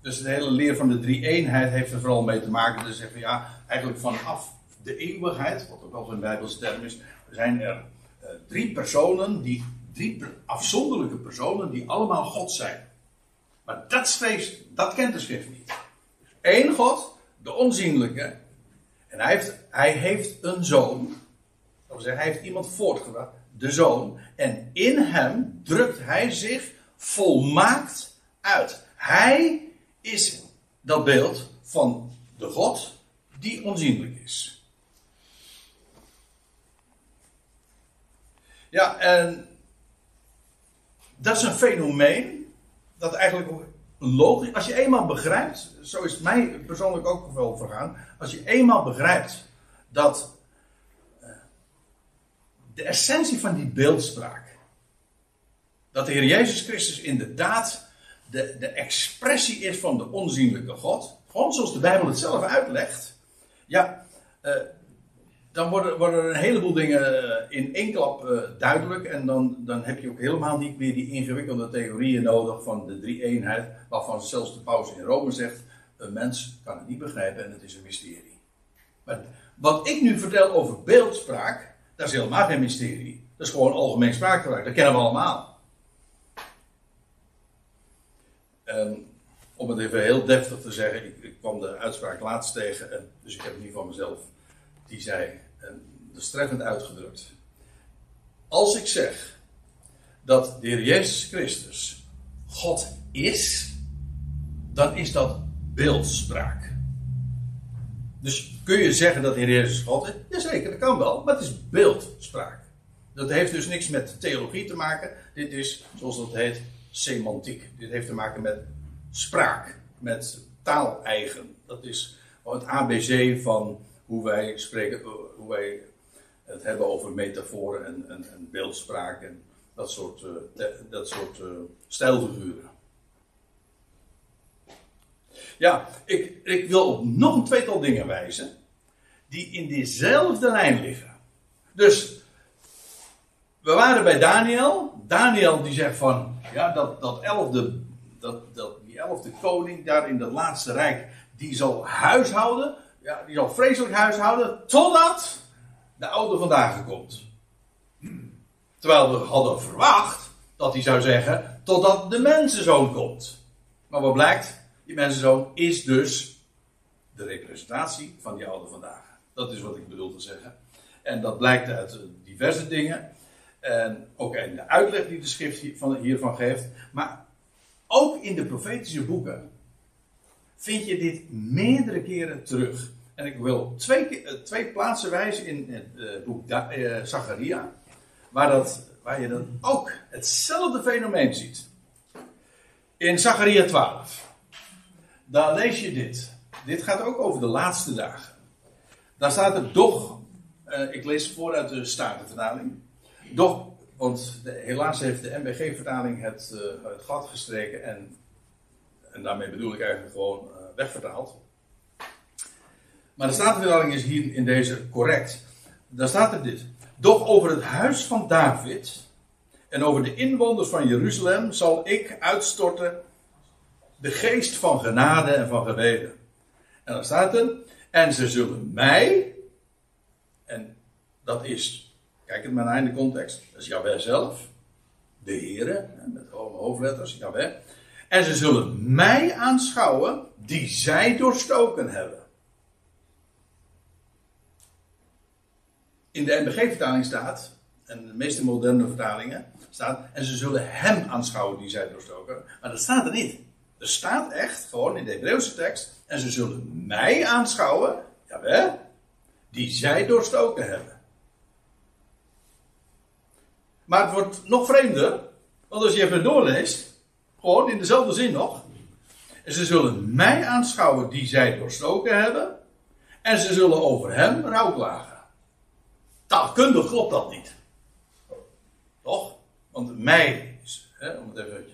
Dus de hele leer van de drie-eenheid heeft er vooral mee te maken. Dus zeggen ja, eigenlijk vanaf de eeuwigheid, wat ook wel een Bijbelse term is, zijn er uh, drie personen, die, drie afzonderlijke personen, die allemaal God zijn. Maar dat, schreef, dat kent de schrift niet. Eén God, de onzienlijke. En hij heeft, hij heeft een zoon. Dat zeggen, hij heeft iemand voortgebracht. De zoon. En in hem drukt hij zich volmaakt uit. Hij is dat beeld van de God die onzienlijk is. Ja, en dat is een fenomeen dat eigenlijk logisch. Als je eenmaal begrijpt, zo is mij persoonlijk ook wel vergaan. Als je eenmaal begrijpt dat uh, de essentie van die beeldspraak, dat de Heer Jezus Christus inderdaad de, de expressie is van de onzienlijke God, gewoon zoals de Bijbel het zelf uitlegt, ja, uh, dan worden, worden er een heleboel dingen eh, in één klap uh, duidelijk. En dan, dan heb je ook helemaal niet meer die ingewikkelde theorieën nodig van de drie-eenheid. Waarvan zelfs de paus in Rome zegt: een mens kan het niet begrijpen en het is een mysterie. Maar wat ik nu vertel over beeldspraak, dat is helemaal geen mysterie. Dat is gewoon algemeen spraakgebruik. Dat kennen we allemaal. En om het even heel deftig te zeggen, ik, ik kwam de uitspraak laatst tegen, en, dus ik heb het niet van mezelf. Die zei: en dat uitgedrukt. Als ik zeg dat de Heer Jezus Christus God is, dan is dat beeldspraak. Dus kun je zeggen dat de Heer Jezus God is? Jazeker, dat kan wel, maar het is beeldspraak. Dat heeft dus niks met theologie te maken. Dit is, zoals dat heet, semantiek. Dit heeft te maken met spraak, met taaleigen. Dat is het ABC van hoe wij spreken, hoe wij het hebben over metaforen en, en, en beeldspraak en dat soort, uh, dat soort uh, stijlfiguren. Ja, ik, ik wil op nog een tweetal dingen wijzen die in dezelfde lijn liggen. Dus we waren bij Daniel. Daniel die zegt van, ja, dat, dat elfde, dat, dat, die elfde koning daar in dat laatste rijk, die zal huishouden ja, die zal vreselijk huishouden totdat de oude vandaag komt. Terwijl we hadden verwacht dat hij zou zeggen totdat de mensenzoon komt. Maar wat blijkt? Die mensenzoon is dus de representatie van die oude vandaag. Dat is wat ik bedoel te zeggen. En dat blijkt uit diverse dingen. En ook in de uitleg die de schrift hiervan geeft. Maar ook in de profetische boeken vind je dit meerdere keren terug. En ik wil twee, eh, twee plaatsen wijzen in het eh, boek eh, Zacharia. Waar, dat, waar je dan ook hetzelfde fenomeen ziet. In Zacharia 12. Daar lees je dit. Dit gaat ook over de laatste dagen. Daar staat er doch. ik lees voor uit de Statenvertaling. Doch, want helaas heeft de MBG-vertaling het, het gat gestreken. En, en daarmee bedoel ik eigenlijk gewoon wegvertaald. Maar de Statenvertaling is hier in deze correct. Daar staat er dit. Doch over het huis van David en over de inwoners van Jeruzalem zal ik uitstorten de geest van genade en van gebeden. En dan staat er, en ze zullen mij, en dat is, kijk het maar naar in de context, dat is Jawel zelf, de Heere, met gewoon hoofdletters, Jawel. En ze zullen mij aanschouwen die zij doorstoken hebben. In de NBG-vertaling staat, en de meeste moderne vertalingen staat, en ze zullen hem aanschouwen die zij doorstoken. Maar dat staat er niet. Er staat echt, gewoon in de Hebreeuwse tekst, en ze zullen mij aanschouwen, jawel, die zij doorstoken hebben. Maar het wordt nog vreemder, want als je even doorleest, gewoon in dezelfde zin nog. En ze zullen mij aanschouwen die zij doorstoken hebben. En ze zullen over hem rouwklagen. Taalkundig klopt dat niet. Toch? Want mij, hè, om het even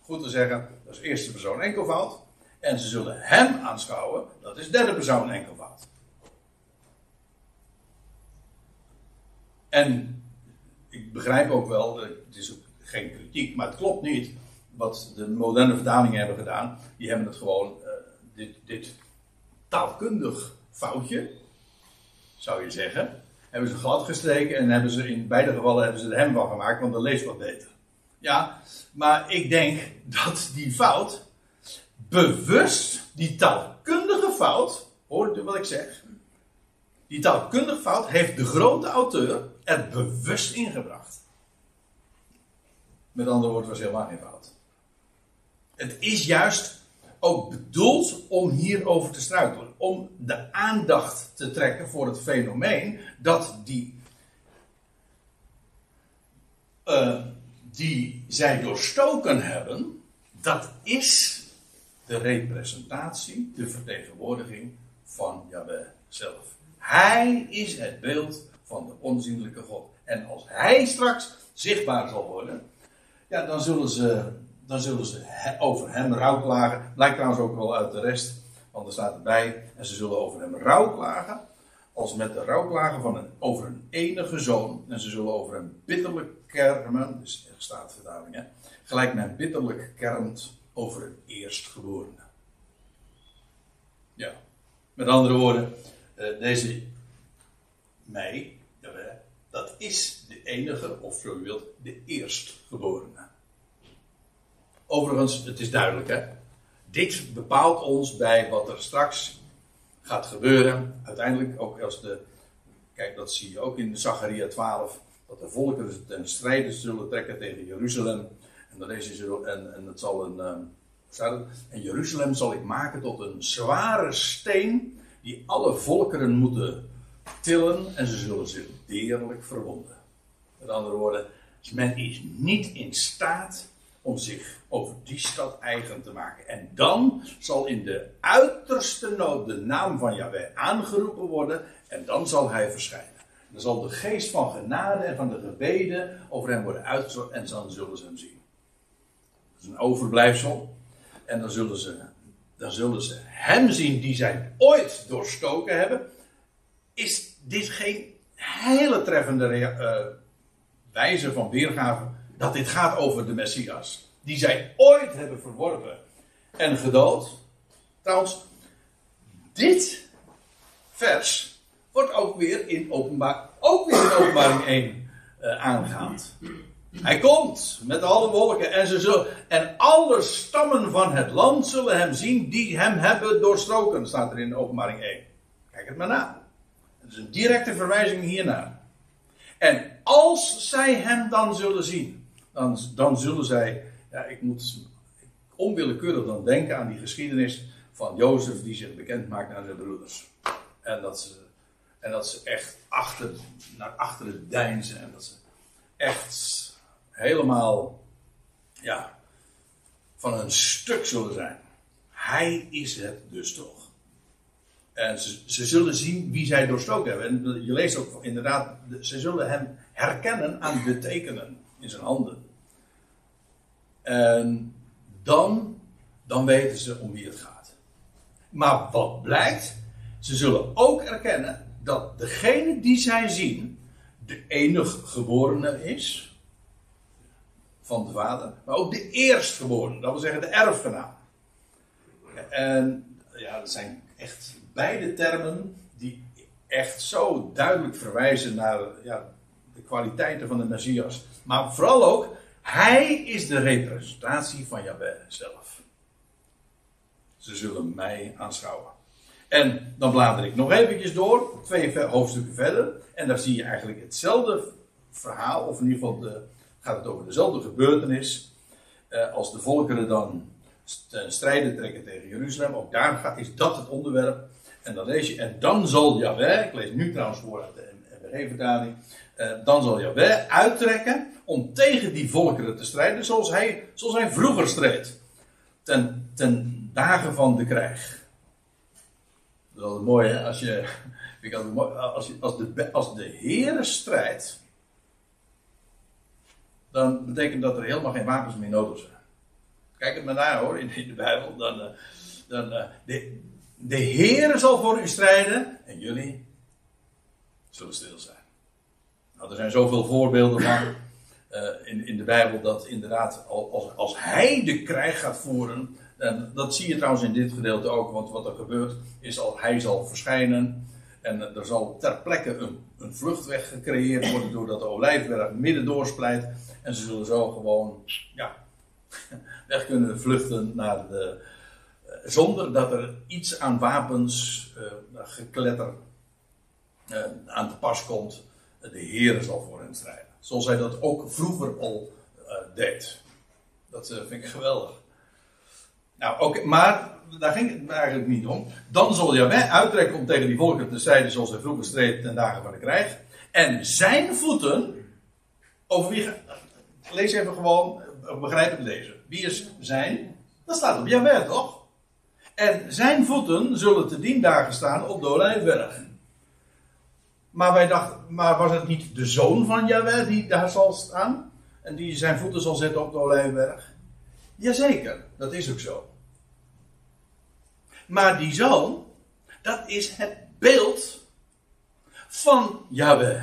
goed te zeggen, dat is eerste persoon enkelvoud. En ze zullen hem aanschouwen, dat is derde persoon enkelvoud. En ik begrijp ook wel, het is geen kritiek, maar het klopt niet wat de moderne vertalingen hebben gedaan. Die hebben het gewoon, uh, dit, dit taalkundig foutje, zou je zeggen, hebben ze glad gestreken en hebben ze in beide gevallen hebben ze er hem van gemaakt, want dan leest wat beter. Ja, maar ik denk dat die fout bewust, die taalkundige fout, hoor je wat ik zeg? Die taalkundige fout heeft de grote auteur er bewust ingebracht. Met andere woorden, was helemaal geen fout. Het is juist ook bedoeld om hierover te struikelen. Om de aandacht te trekken voor het fenomeen dat die, uh, die zij doorstoken hebben, dat is de representatie, de vertegenwoordiging van Jahweh zelf. Hij is het beeld van de onzienlijke God. En als hij straks zichtbaar zal worden, ja, dan zullen ze dan zullen ze over hem rouwklagen. Blijkt trouwens ook wel uit de rest, want er staat erbij. En ze zullen over hem rouwklagen. Als met de rouwklagen van een, over een enige zoon. En ze zullen over hem bitterlijk kermen. Dus er staat vertaling, hè. Gelijk men bitterlijk kermt over een eerstgeborene. Ja. Met andere woorden, eh, deze mij, dat is de enige, of zo u wilt, de eerstgeborene. Overigens, het is duidelijk hè. Dit bepaalt ons bij wat er straks gaat gebeuren. Uiteindelijk ook als de. Kijk, dat zie je ook in Zacharia 12. Dat de volkeren ten strijde zullen trekken tegen Jeruzalem. En, dan is en, en het zal een. Um, en Jeruzalem zal ik maken tot een zware steen. Die alle volkeren moeten tillen. En ze zullen zich deerlijk verwonden. Met andere woorden, men is niet in staat om zich over die stad eigen te maken. En dan zal in de uiterste nood de naam van Yahweh aangeroepen worden en dan zal hij verschijnen. Dan zal de geest van genade en van de gebeden over hem worden uitgezorgd en dan zullen ze hem zien. Dat is een overblijfsel. En dan zullen ze, dan zullen ze hem zien die zij ooit doorstoken hebben. Is dit geen hele treffende uh, wijze van weergave dat dit gaat over de Messias. Die zij ooit hebben verworpen en gedood. Trouwens, dit vers wordt ook weer in, openbaar, ook weer in openbaring 1 uh, aangehaald. Hij komt met alle wolken en, ze zullen, en alle stammen van het land zullen hem zien die hem hebben doorstroken, staat er in openbaring 1. Kijk het maar na. Het is een directe verwijzing hiernaar. En als zij hem dan zullen zien, dan, dan zullen zij, ja, ik moet onwillekeurig dan denken aan die geschiedenis van Jozef die zich bekend maakt aan zijn broeders. En dat ze, en dat ze echt achter, naar achteren deinzen en dat ze echt helemaal ja, van een stuk zullen zijn. Hij is het dus toch. En ze, ze zullen zien wie zij doorstoken hebben. En je leest ook inderdaad, ze zullen hem herkennen aan de tekenen in zijn handen. En dan, dan weten ze om wie het gaat. Maar wat blijkt, ze zullen ook erkennen dat degene die zij zien de enige geborene is van de vader, maar ook de eerstgeborene, dat wil zeggen de erfgenaam. En ja, dat zijn echt beide termen die echt zo duidelijk verwijzen naar ja, de kwaliteiten van de Messias. Maar vooral ook, hij is de representatie van Jahweh zelf. Ze zullen mij aanschouwen. En dan blader ik nog eventjes door, twee hoofdstukken verder. En daar zie je eigenlijk hetzelfde verhaal, of in ieder geval de, gaat het over dezelfde gebeurtenis. Uh, als de volkeren dan ten strijde trekken tegen Jeruzalem. Ook daar gaat, is dat het onderwerp. En dan lees je, en dan zal Jahweh, ik lees nu trouwens voor uit de MBG-vertaling. Eh, dan zal Jahweh uittrekken om tegen die volkeren te strijden zoals hij, zoals hij vroeger streed. Ten, ten dagen van de krijg. Dat is altijd mooi, hè? Als je, als, als, de, als de Heer strijdt, dan betekent dat er helemaal geen wapens meer nodig zijn. Kijk het maar naar hoor, in, de Bijbel. Dan, uh, dan, uh, de, de Heer zal voor u strijden en jullie zullen stil zijn. Nou, er zijn zoveel voorbeelden van uh, in, in de Bijbel dat inderdaad als, als Hij de krijg gaat voeren. En dat zie je trouwens in dit gedeelte ook, want wat er gebeurt is al Hij zal verschijnen. En er zal ter plekke een, een vluchtweg gecreëerd worden doordat de olijfberg midden doorsplijt. En ze zullen zo gewoon ja, weg kunnen vluchten naar de, uh, zonder dat er iets aan wapens uh, gekletter aan te pas komt. De Heer zal voor hen strijden. Zoals hij dat ook vroeger al deed. Dat vind ik geweldig. Nou, oké, maar daar ging het eigenlijk niet om. Dan zal Jaweh uittrekken om tegen die volken te strijden zoals hij vroeger streed ten dagen van de krijg. En zijn voeten, over wie, lees even gewoon, begrijp het lezen. Wie is zijn? Dat staat op Jaweh, toch? En zijn voeten zullen te dien dagen staan op de Olijfberg. Maar wij dachten, maar was het niet de zoon van Jaweh die daar zal staan? En die zijn voeten zal zetten op de Olijfberg? Jazeker, dat is ook zo. Maar die zoon, dat is het beeld van Yahweh.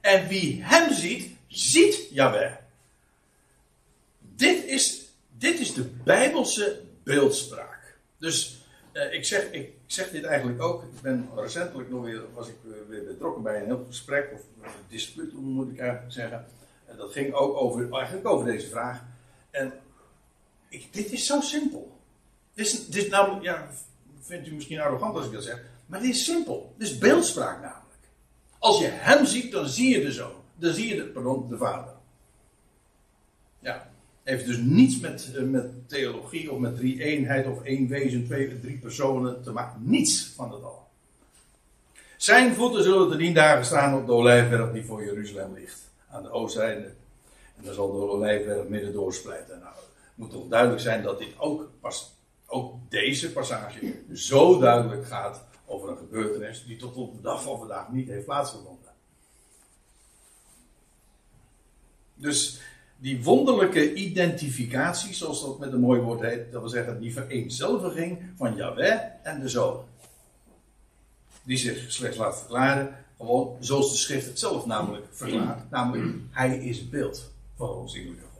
En wie hem ziet, ziet Yahweh. Dit is, dit is de Bijbelse beeldspraak. Dus eh, ik, zeg, ik zeg dit eigenlijk ook. Ik ben recentelijk nog weer, was ik weer betrokken bij een heel gesprek, of een dispuut, moet ik eigenlijk zeggen. En dat ging ook over, eigenlijk over deze vraag. En ik, dit is zo simpel. Dit is, dit nou, ja, vindt u misschien arrogant als ik dat zeg. Maar dit is simpel. Dit is beeldspraak namelijk. Als je hem ziet, dan zie je de zoon. Dan zie je de, pardon, de vader. Ja. Heeft dus niets met, eh, met theologie of met drie eenheid of één wezen, twee, drie personen te maken. Niets van dat al. Zijn voeten zullen te dien dagen staan op de olijfberg die voor Jeruzalem ligt. Aan de oostzijde. En dan zal de olijfberg midden doorsplijten. Nou, het moet toch duidelijk zijn dat dit ook pas ook deze passage zo duidelijk gaat over een gebeurtenis die tot op de dag van vandaag niet heeft plaatsgevonden. Dus die wonderlijke identificatie, zoals dat met een mooi woord heet, dat wil zeggen die vereenzelviging van Yahweh en de Zoon. Die zich slechts laat verklaren, gewoon zoals de schrift het zelf namelijk verklaart. Namelijk, hij is het beeld van ons innerlijke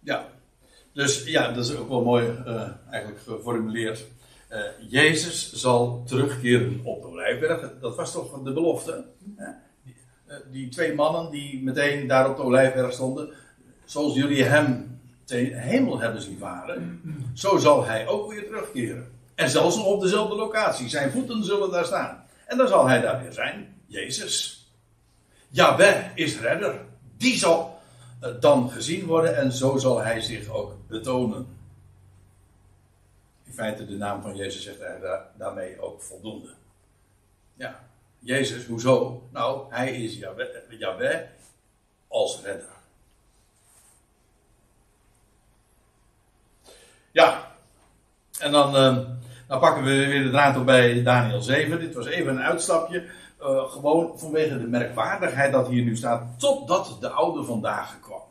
Ja, dus ja, dat is ook wel mooi uh, eigenlijk geformuleerd. Uh, Jezus zal terugkeren op de Olijfberg. Dat was toch de belofte? Die, uh, die, twee mannen die meteen daar op de Olijfberg stonden. Zoals jullie hem ten hemel hebben zien varen, zo zal hij ook weer terugkeren. En zelfs nog op dezelfde locatie. Zijn voeten zullen daar staan. En dan zal hij daar weer zijn. Jezus. Jaweh is redder. Die zal uh, dan gezien worden en zo zal hij zich ook betonen feite de naam van Jezus zegt hij daar, daarmee ook voldoende. Ja, Jezus, hoezo? Nou, hij is Yahweh, als redder. Ja, en dan, uh, dan pakken we weer de draad op bij Daniel 7. Dit was even een uitstapje. Uh, gewoon vanwege de merkwaardigheid dat hier nu staat. Totdat de oude vandaag kwam.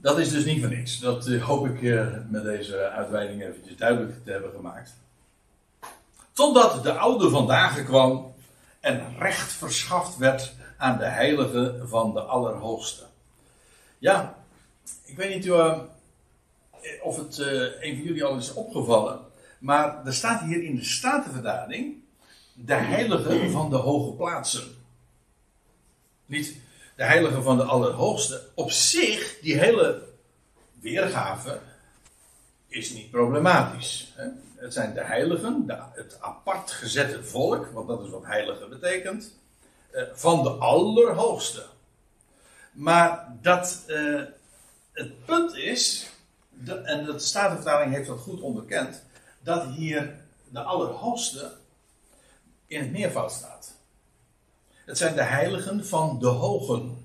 Dat is dus niet van niks. Dat uh, hoop ik uh, met deze uitweiding eventjes duidelijk te hebben gemaakt. Totdat de oude vandaag kwam en recht verschaft werd aan de heilige van de Allerhoogste. Ja, ik weet niet uh, of het een van jullie al is opgevallen, maar er staat hier in de Statenverdaling de heilige van de hoge plaatsen. Niet de heilige van de Allerhoogste, op zich, die hele weergave, is niet problematisch. Hè? Het zijn de heiligen, het apart gezette volk, want dat is wat heilige betekent, eh, van de Allerhoogste. Maar dat, uh, het punt is, de, en de Statenvertaling heeft dat goed onderkend, dat hier de Allerhoogste in het meervoud staat. Het zijn de heiligen van de hogen.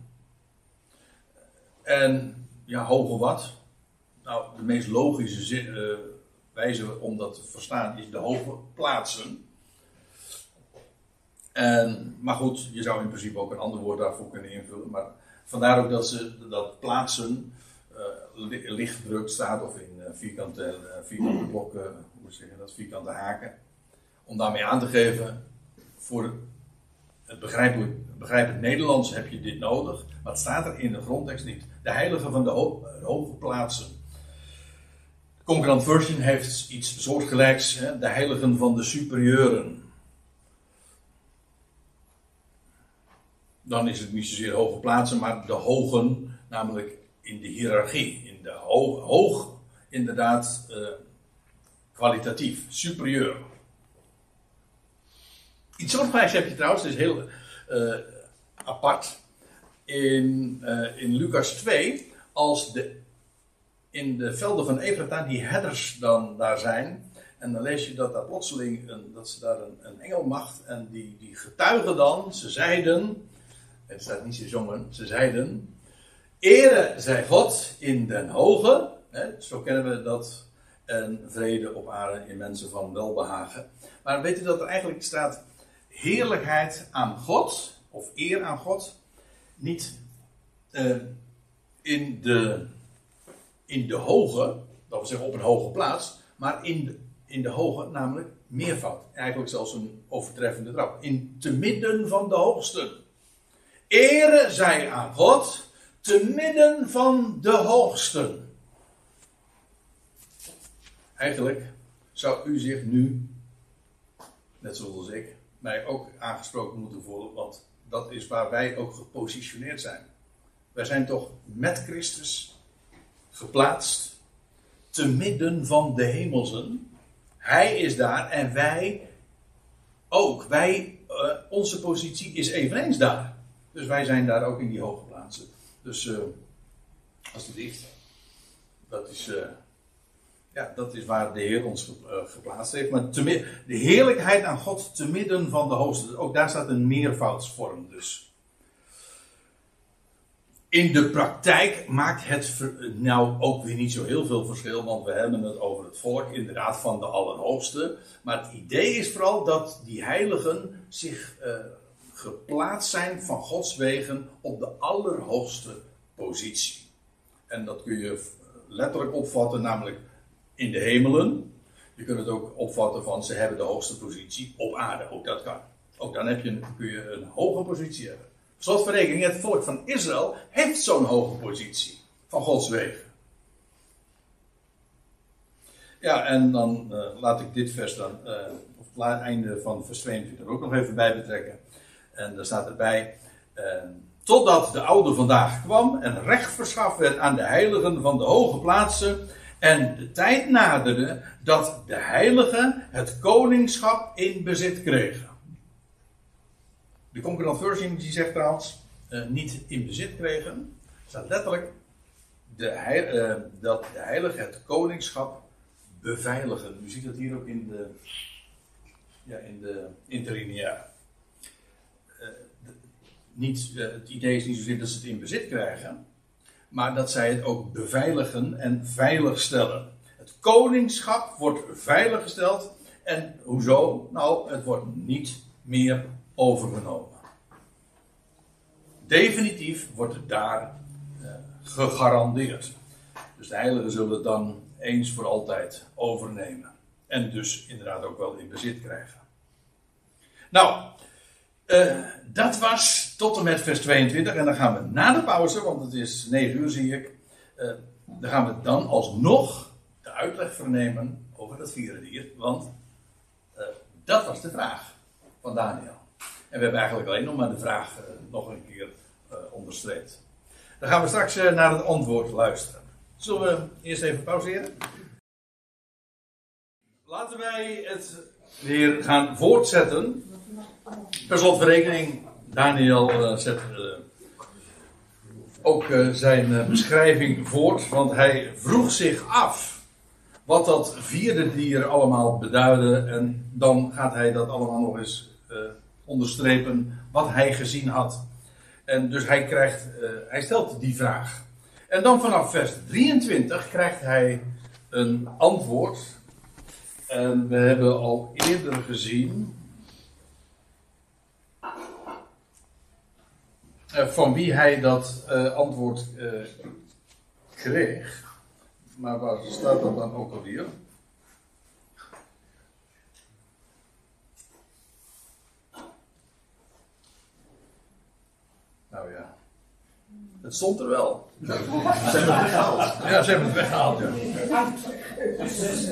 En ja, hoge wat? Nou, de meest logische uh, wijze om dat te verstaan is de hoge plaatsen. En, maar goed, je zou in principe ook een ander woord daarvoor kunnen invullen. Maar vandaar ook dat, ze, dat plaatsen uh, lichtdruk staat of in uh, vierkante, vierkante blokken, hoe zeg je dat, vierkante haken. Om daarmee aan te geven, voor het begrijpelijk, begrijpelijk Nederlands heb je dit nodig, maar het staat er in de grondtekst niet. De heiligen van de, hoge plaatsen. Concurrent Version heeft iets soortgelijks, hè? de heiligen van de superieuren. Dan is het niet zozeer hoge plaatsen, maar de hogen, namelijk in de hiërarchie. In de hoog, hoog inderdaad, uh, kwalitatief, superieur. Iets soortgelijks heb je trouwens, dat is heel uh, apart. In, uh, in Lucas 2, als de, in de velden van Efrata die herders dan daar zijn. En dan lees je dat daar plotseling, een, dat ze daar een, een engelmacht en die, die getuigen dan, ze zeiden, het staat niet ze zongen, ze zeiden, Ere zij God in den hoge, hè, zo kennen we dat, en vrede op aarde in mensen van welbehagen. Maar weet u dat er eigenlijk staat, heerlijkheid aan God, of eer aan God, niet uh, in, de, in de hoge, dat wil zeggen op een hoge plaats, maar in de, in de hoge, namelijk meervoud. Eigenlijk zelfs een overtreffende trap. In te midden van de hoogste. Ere zij aan God, te midden van de hoogsten. Eigenlijk zou u zich nu, net zoals ik, mij ook aangesproken moeten voelen, want dat is waar wij ook gepositioneerd zijn. Wij zijn toch met Christus geplaatst te midden van de hemelsen. Hij is daar en wij ook. Wij, uh, onze positie is eveneens daar. Dus wij zijn daar ook in die hoge plaatsen. Dus uh, alsjeblieft. Dat is. Uh, ja, dat is waar de Heer ons eh, geplaatst heeft. Maar de heerlijkheid aan God te midden van de hoogste. Ook daar staat een meervoudsvorm dus. In de praktijk maakt het nou ook weer niet zo heel veel verschil, want we hebben het over het volk inderdaad van de Allerhoogste. Maar het idee is vooral dat die heiligen zich uh, geplaatst zijn van Gods wegen op de allerhoogste positie. En dat kun je letterlijk opvatten, namelijk in de hemelen. Je kunt het ook opvatten van ze hebben de hoogste positie op aarde. Ook dat kan. Ook dan heb je, kun je een hoge positie hebben. Zoals verrekening, het volk van Israël heeft zo'n hoge positie van Gods wegen. Ja, en dan uh, laat ik dit vers dan, uh, of het einde van vers 22 ook nog even bij betrekken. En daar staat erbij, uh, totdat de oude vandaag kwam en recht verschaft werd aan de heiligen van de hoge plaatsen. En de tijd naderde dat de heiligen het koningschap in bezit kregen. De Concordant Version die zegt trouwens, niet in bezit kregen. staat letterlijk de heil, dat de heiligen het koningschap beveiligen. U ziet dat hier ook in de, ja, in de. Uh, niet, het idee is niet zozeer dat ze het in bezit krijgen, maar dat zij het ook beveiligen en veiligstellen. Het koningschap wordt veiliggesteld. En hoezo? Nou, het wordt niet meer overgenomen. Definitief wordt het daar uh, gegarandeerd. Dus de heiligen zullen dan eens voor altijd overnemen. En dus inderdaad ook wel in bezit krijgen. Nou, uh, dat was tot en met vers 22. En dan gaan we na de pauze, want het is 9 uur zie ik. Uh, dan gaan we dan alsnog de uitleg vernemen over dat vierde dier. Want uh, dat was de vraag van Daniel. En we hebben eigenlijk alleen nog maar de vraag nog een keer onderstreept. Dan gaan we straks naar het antwoord luisteren. Zullen we eerst even pauzeren? Laten wij het weer gaan voortzetten. Per slotverrekening, Daniel uh, zet uh, ook uh, zijn beschrijving voort, want hij vroeg zich af wat dat vierde dier allemaal beduidde. En dan gaat hij dat allemaal nog eens onderstrepen wat hij gezien had. En dus hij, krijgt, hij stelt die vraag. En dan vanaf vers 23 krijgt hij een antwoord. En we hebben al eerder gezien. Van wie hij dat uh, antwoord uh, kreeg. Maar waar staat dat dan ook alweer? Nou ja. Het stond er wel. Ze hebben het weggehaald. Ja, ze hebben het weggehaald.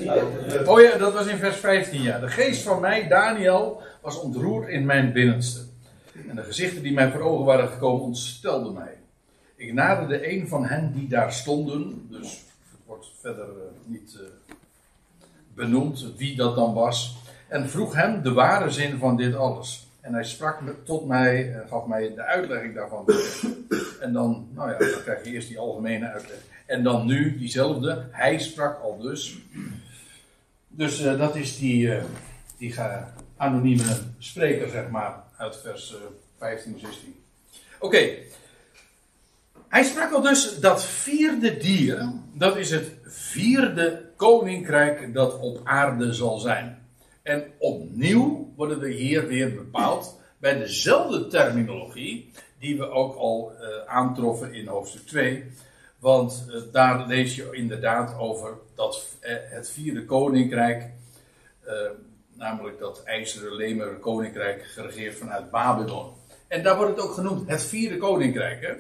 Ja. Oh ja, dat was in vers 15. Ja. De geest van mij, Daniel, was ontroerd in mijn binnenste. En de gezichten die mij voor ogen waren gekomen, ontstelden mij. Ik naderde een van hen die daar stonden. Dus het wordt verder uh, niet uh, benoemd wie dat dan was. En vroeg hem de ware zin van dit alles. En hij sprak tot mij, en gaf mij de uitlegging daarvan. En dan, nou ja, dan krijg je eerst die algemene uitleg. En dan nu diezelfde, hij sprak al dus. Dus dat is die, uh, die anonieme spreker, zeg maar, uit vers uh, 15, 16. Oké. Hij sprak al dus dat vierde dier, dat is het vierde koninkrijk dat op aarde zal zijn. En opnieuw worden we hier weer bepaald bij dezelfde terminologie die we ook al uh, aantroffen in hoofdstuk 2. Want uh, daar lees je inderdaad over dat uh, het vierde koninkrijk, namelijk dat ijzeren lemeren koninkrijk, geregeerd vanuit Babylon. En daar wordt het ook genoemd, het vierde koninkrijk. Hè?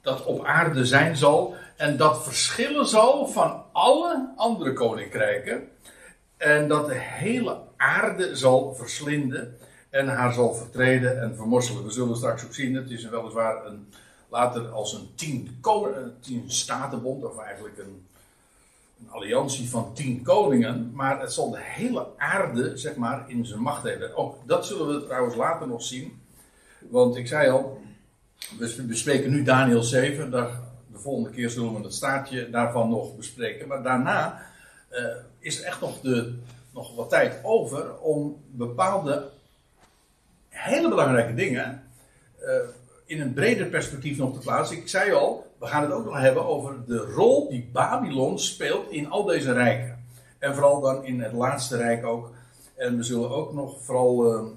dat op aarde zijn zal en dat verschillen zal van alle andere koninkrijken. En dat de hele aarde zal verslinden en haar zal vertreden en vermorselen. We zullen straks ook zien, het is weliswaar een, later als een tien, tien statenbond, of eigenlijk een, een alliantie van tien koningen, maar het zal de hele aarde, zeg maar, in zijn macht hebben. Ook dat zullen we trouwens later nog zien, want ik zei al, we bespreken nu Daniel 7, daar, de volgende keer zullen we het staartje daarvan nog bespreken, maar daarna uh, is er echt nog, de, nog wat tijd over om bepaalde hele belangrijke dingen uh, in een breder perspectief nog te plaatsen. Ik zei al, we gaan het ook nog hebben over de rol die Babylon speelt in al deze rijken. En vooral dan in het laatste rijk ook. En we zullen ook nog vooral uh,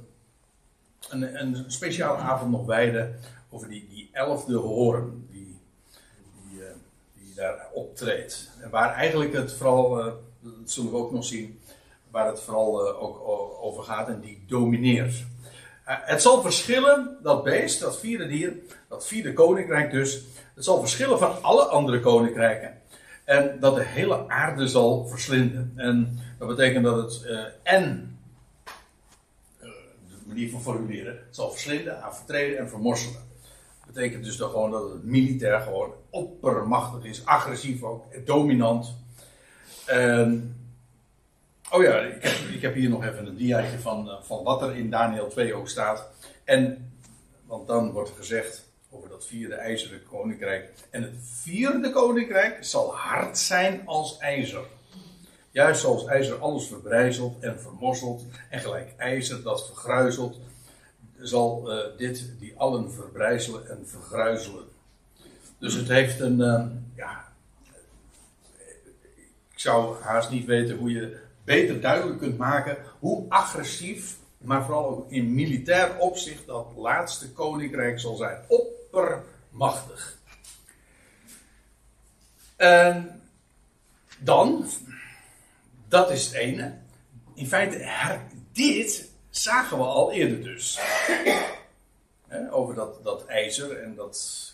een, een, speciale avond nog wijden over die, die elfde hoorn die, die, uh, die daar optreedt. En waar eigenlijk het vooral, dat zullen we ook nog zien, waar het vooral ook over gaat en die domineert. Eh, het zal verschillen, dat beest, dat vierde dier, dat vierde koninkrijk dus. Het zal verschillen van alle andere koninkrijken. En dat de hele aarde zal verslinden. En dat betekent dat het uh, en, uh, de manier van formuleren, zal verslinden, vertreden en vermorselen. Dat betekent dus dat, gewoon dat het militair gewoon oppermachtig is, agressief ook, dominant. En, oh ja, ik heb, hier nog even een diaatje van, uh, van wat er in Daniel 2 ook staat. En, want dan wordt gezegd vierde ijzeren koninkrijk. En het vierde koninkrijk zal hard zijn als ijzer. Juist zoals ijzer alles verbrijzelt en vermosselt. En gelijk ijzer dat vergruizelt, zal uh, dit die allen verbrijzelen en vergruizelen. Dus het heeft een. Uh, ja. Ik zou haast niet weten hoe je beter duidelijk kunt maken hoe agressief, maar vooral ook in militair opzicht, dat laatste koninkrijk zal zijn. Oppermachtig. En dan, dat is het ene. In feite, dit zagen we al eerder dus. over dat, dat ijzer en dat,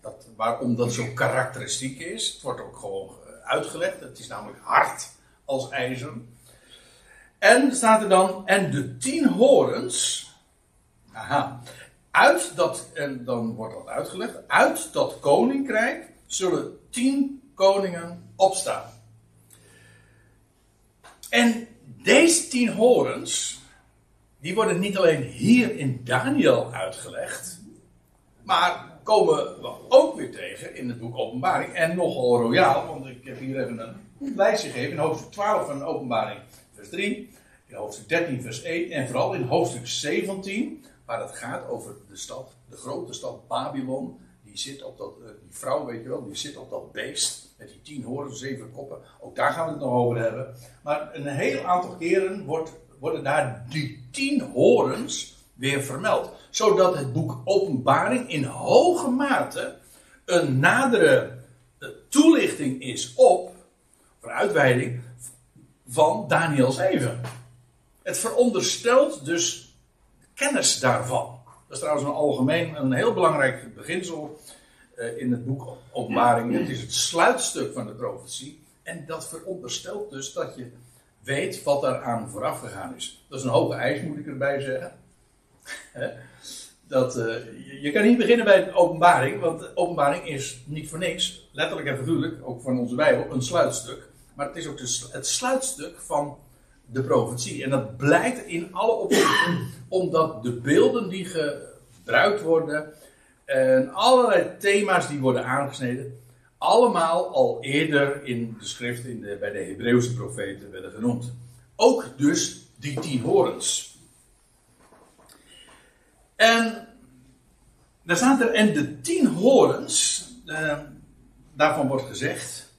dat, waarom dat zo karakteristiek is. Het wordt ook gewoon uitgelegd. Het is namelijk hard als ijzer. En staat er dan, en de tien horens. Aha. Uit dat, en dan wordt dat uitgelegd. Uit dat koninkrijk zullen tien koningen opstaan. En deze tien horens, die worden niet alleen hier in Daniel uitgelegd, maar komen we ook weer tegen in het boek Openbaring. En nogal royaal, want ik heb hier even een lijstje gegeven in hoofdstuk 12 van Openbaring, vers 3, in hoofdstuk 13, vers 1 en vooral in hoofdstuk 17, waar het gaat over de stad, de grote stad Babylon. Die zit op dat, eh, die vrouw, weet je wel, die zit op dat beest met die tien horens, zeven koppen. Ook daar gaan we het nog over hebben. Maar een heel aantal keren wordt, worden daar die tien horens weer vermeld. Zodat het boek Openbaring in hoge mate een nadere eh, toelichting is op, voor uitweiding, van Daniel 7. Het veronderstelt dus kennis daarvan. Dat is trouwens een algemeen, een heel belangrijk beginsel uh, in het boek Openbaring. Het is het sluitstuk van de profetie. En dat veronderstelt dus dat je weet wat daaraan vooraf gegaan is. Dat is een hoge eis, moet ik erbij zeggen. dat, uh, je, je, kan niet beginnen bij de openbaring, want de openbaring is niet voor niks, letterlijk en figuurlijk, ook van onze Bijbel, een sluitstuk. Maar het is ook de, het sluitstuk van de profetie. En dat blijkt in alle opzichten, omdat de beelden die gebruikt worden en allerlei thema's die worden aangesneden, allemaal al eerder in de schrift in de, bij de Hebreeuwse profeten werden genoemd. Ook dus die tien horens. En daar staat er, en de tien horens, eh, daarvan wordt gezegd,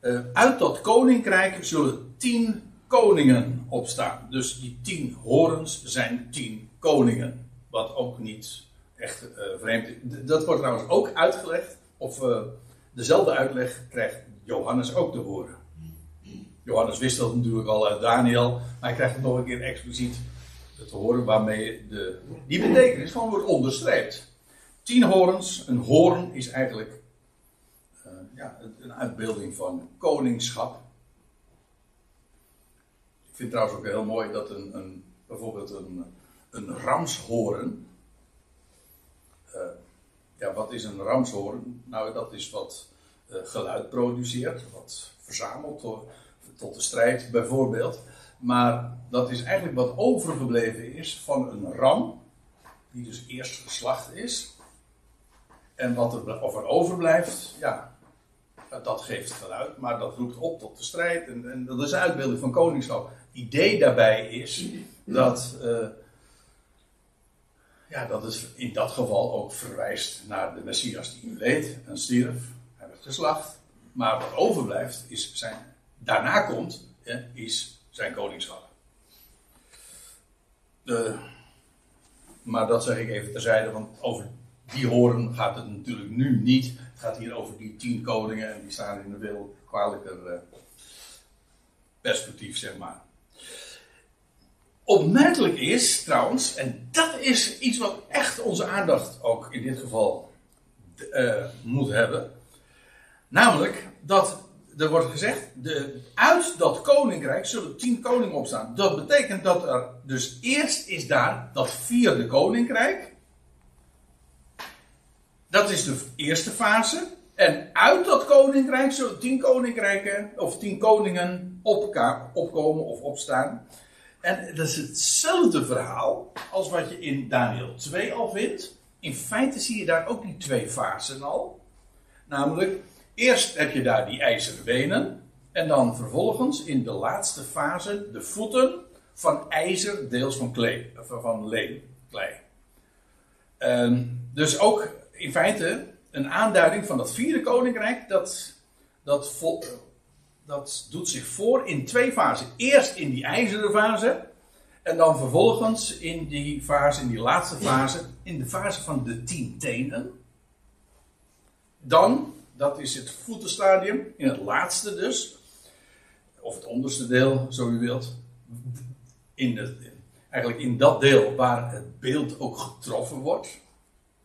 uh, uit dat koninkrijk zullen tien koningen opstaan. Dus die tien horens zijn tien koningen. Wat ook niet echt uh, vreemd is. Dat wordt trouwens ook uitgelegd, of uh, dezelfde uitleg krijgt Johannes ook te horen. Johannes wist dat natuurlijk al uit Daniel, maar hij krijgt het nog een keer expliciet te horen waarmee de, die betekenis gewoon wordt onderstreept. Tien horens, een hoorn is eigenlijk uh, ja, een uitbeelding van koningschap vind trouwens ook heel mooi dat een, een bijvoorbeeld een, een ramshoorn. Uh, ja, wat is een ramshoorn? Nou, dat is wat uh, geluid produceert, wat verzamelt tot, tot de strijd bijvoorbeeld. Maar dat is eigenlijk wat overgebleven is van een ram, die dus eerst geslacht is. En wat er, of er overblijft, ja, dat geeft geluid, maar dat roept op tot de strijd. En, en dat is een uitbeelding van koningschap idee daarbij is dat, uh, ja, dat het in dat geval ook verwijst naar de Messias die leed en stierf. Hij werd geslacht. Maar wat overblijft, is zijn, daarna komt, is zijn koningschap. Maar dat zeg ik even terzijde, want over die horen gaat het natuurlijk nu niet. Het gaat hier over die tien koningen en die staan in een veel kwalijker uh, perspectief, zeg maar. Opmerkelijk is trouwens, en dat is iets wat echt onze aandacht ook in dit geval uh, moet hebben. Namelijk dat er wordt gezegd, de, uit dat koninkrijk zullen tien koningen opstaan. Dat betekent dat er dus eerst is daar dat vierde koninkrijk. Dat is de eerste fase. En uit dat koninkrijk zullen tien koninkrijken, of tien koningen opkomen of opstaan. En dat is hetzelfde verhaal als wat je in Daniel 2 al vindt. In feite zie je daar ook die twee fasen al. Namelijk, eerst heb je daar die ijzeren benen. En dan vervolgens in de laatste fase de voeten van ijzer, deels van, klee, van leem, klei. Dus ook in feite een aanduiding van dat vierde koninkrijk. Dat, dat, dat doet zich voor in twee fasen. Eerst in die ijzeren fase. En dan vervolgens in die fase, in die laatste fase, in de fase van de tien tenen. Dan, dat is het voetenstadium, in het laatste dus, of het onderste deel, zo u wilt, in eigenlijk in dat deel waar het beeld ook getroffen wordt.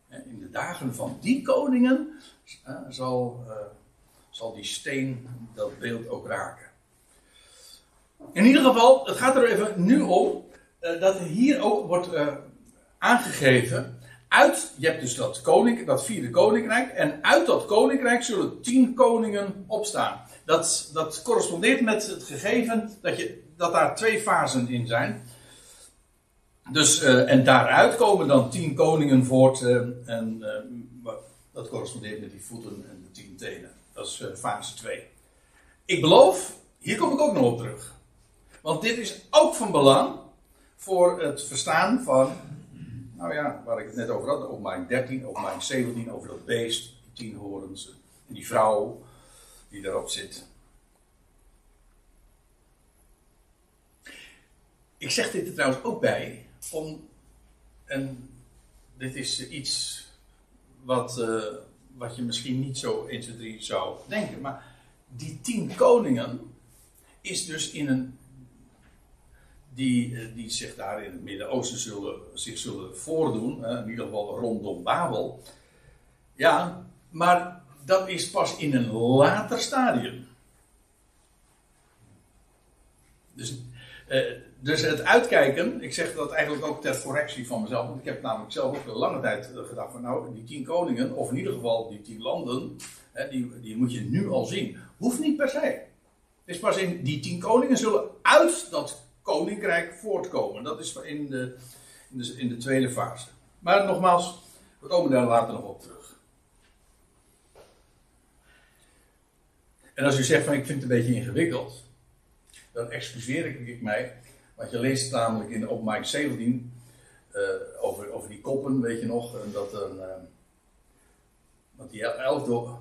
In de dagen van die koningen uh, zal, uh, zal die steen dat beeld ook raken. In ieder geval, het gaat er even nu om uh, dat hier ook wordt aangegeven. Uit, je hebt dus dat, koning, dat vierde koninkrijk. En uit dat koninkrijk zullen tien koningen opstaan. Dat, dat correspondeert met het gegeven dat, je, dat daar twee fasen in zijn. Dus, uh, en daaruit komen dan tien koningen voort. En dat correspondeert met die voeten en de tien tenen. Dat is fase 2. Ik beloof, hier kom ik ook nog op terug. Want dit is ook van belang voor het verstaan van, nou ja, waar ik het net over had, op mijn 13, op mijn 17, over dat beest, die tien horens en die vrouw die daarop zit. Ik zeg dit er trouwens ook bij, om, en dit is iets wat, uh, wat je misschien niet zo 1, 2, 3 zou denken, maar die tien koningen is dus in een. Die, eh, die zich daar in het Midden-Oosten zullen, zich zullen voordoen, in ieder geval rondom Babel. Ja, maar dat is pas in een later stadium. Dus uh, dus het uitkijken, ik zeg dat eigenlijk ook ter correctie van mezelf, want ik heb namelijk zelf ook een lange tijd gedacht van nou, die tien koningen, of in ieder geval die tien landen, hè, die, die moet je nu al zien. Hoeft niet per se. Het is pas in die tien koningen zullen uit dat koninkrijk voortkomen. Dat is in de, in de, in de tweede fase. Maar nogmaals, we komen daar later nog op terug. En als u zegt van ik vind het een beetje ingewikkeld, dan excuseer ik mij. Want je leest namelijk in openbaring 17 uh, over, over die koppen, weet je nog, dat een. Uh, dat die door.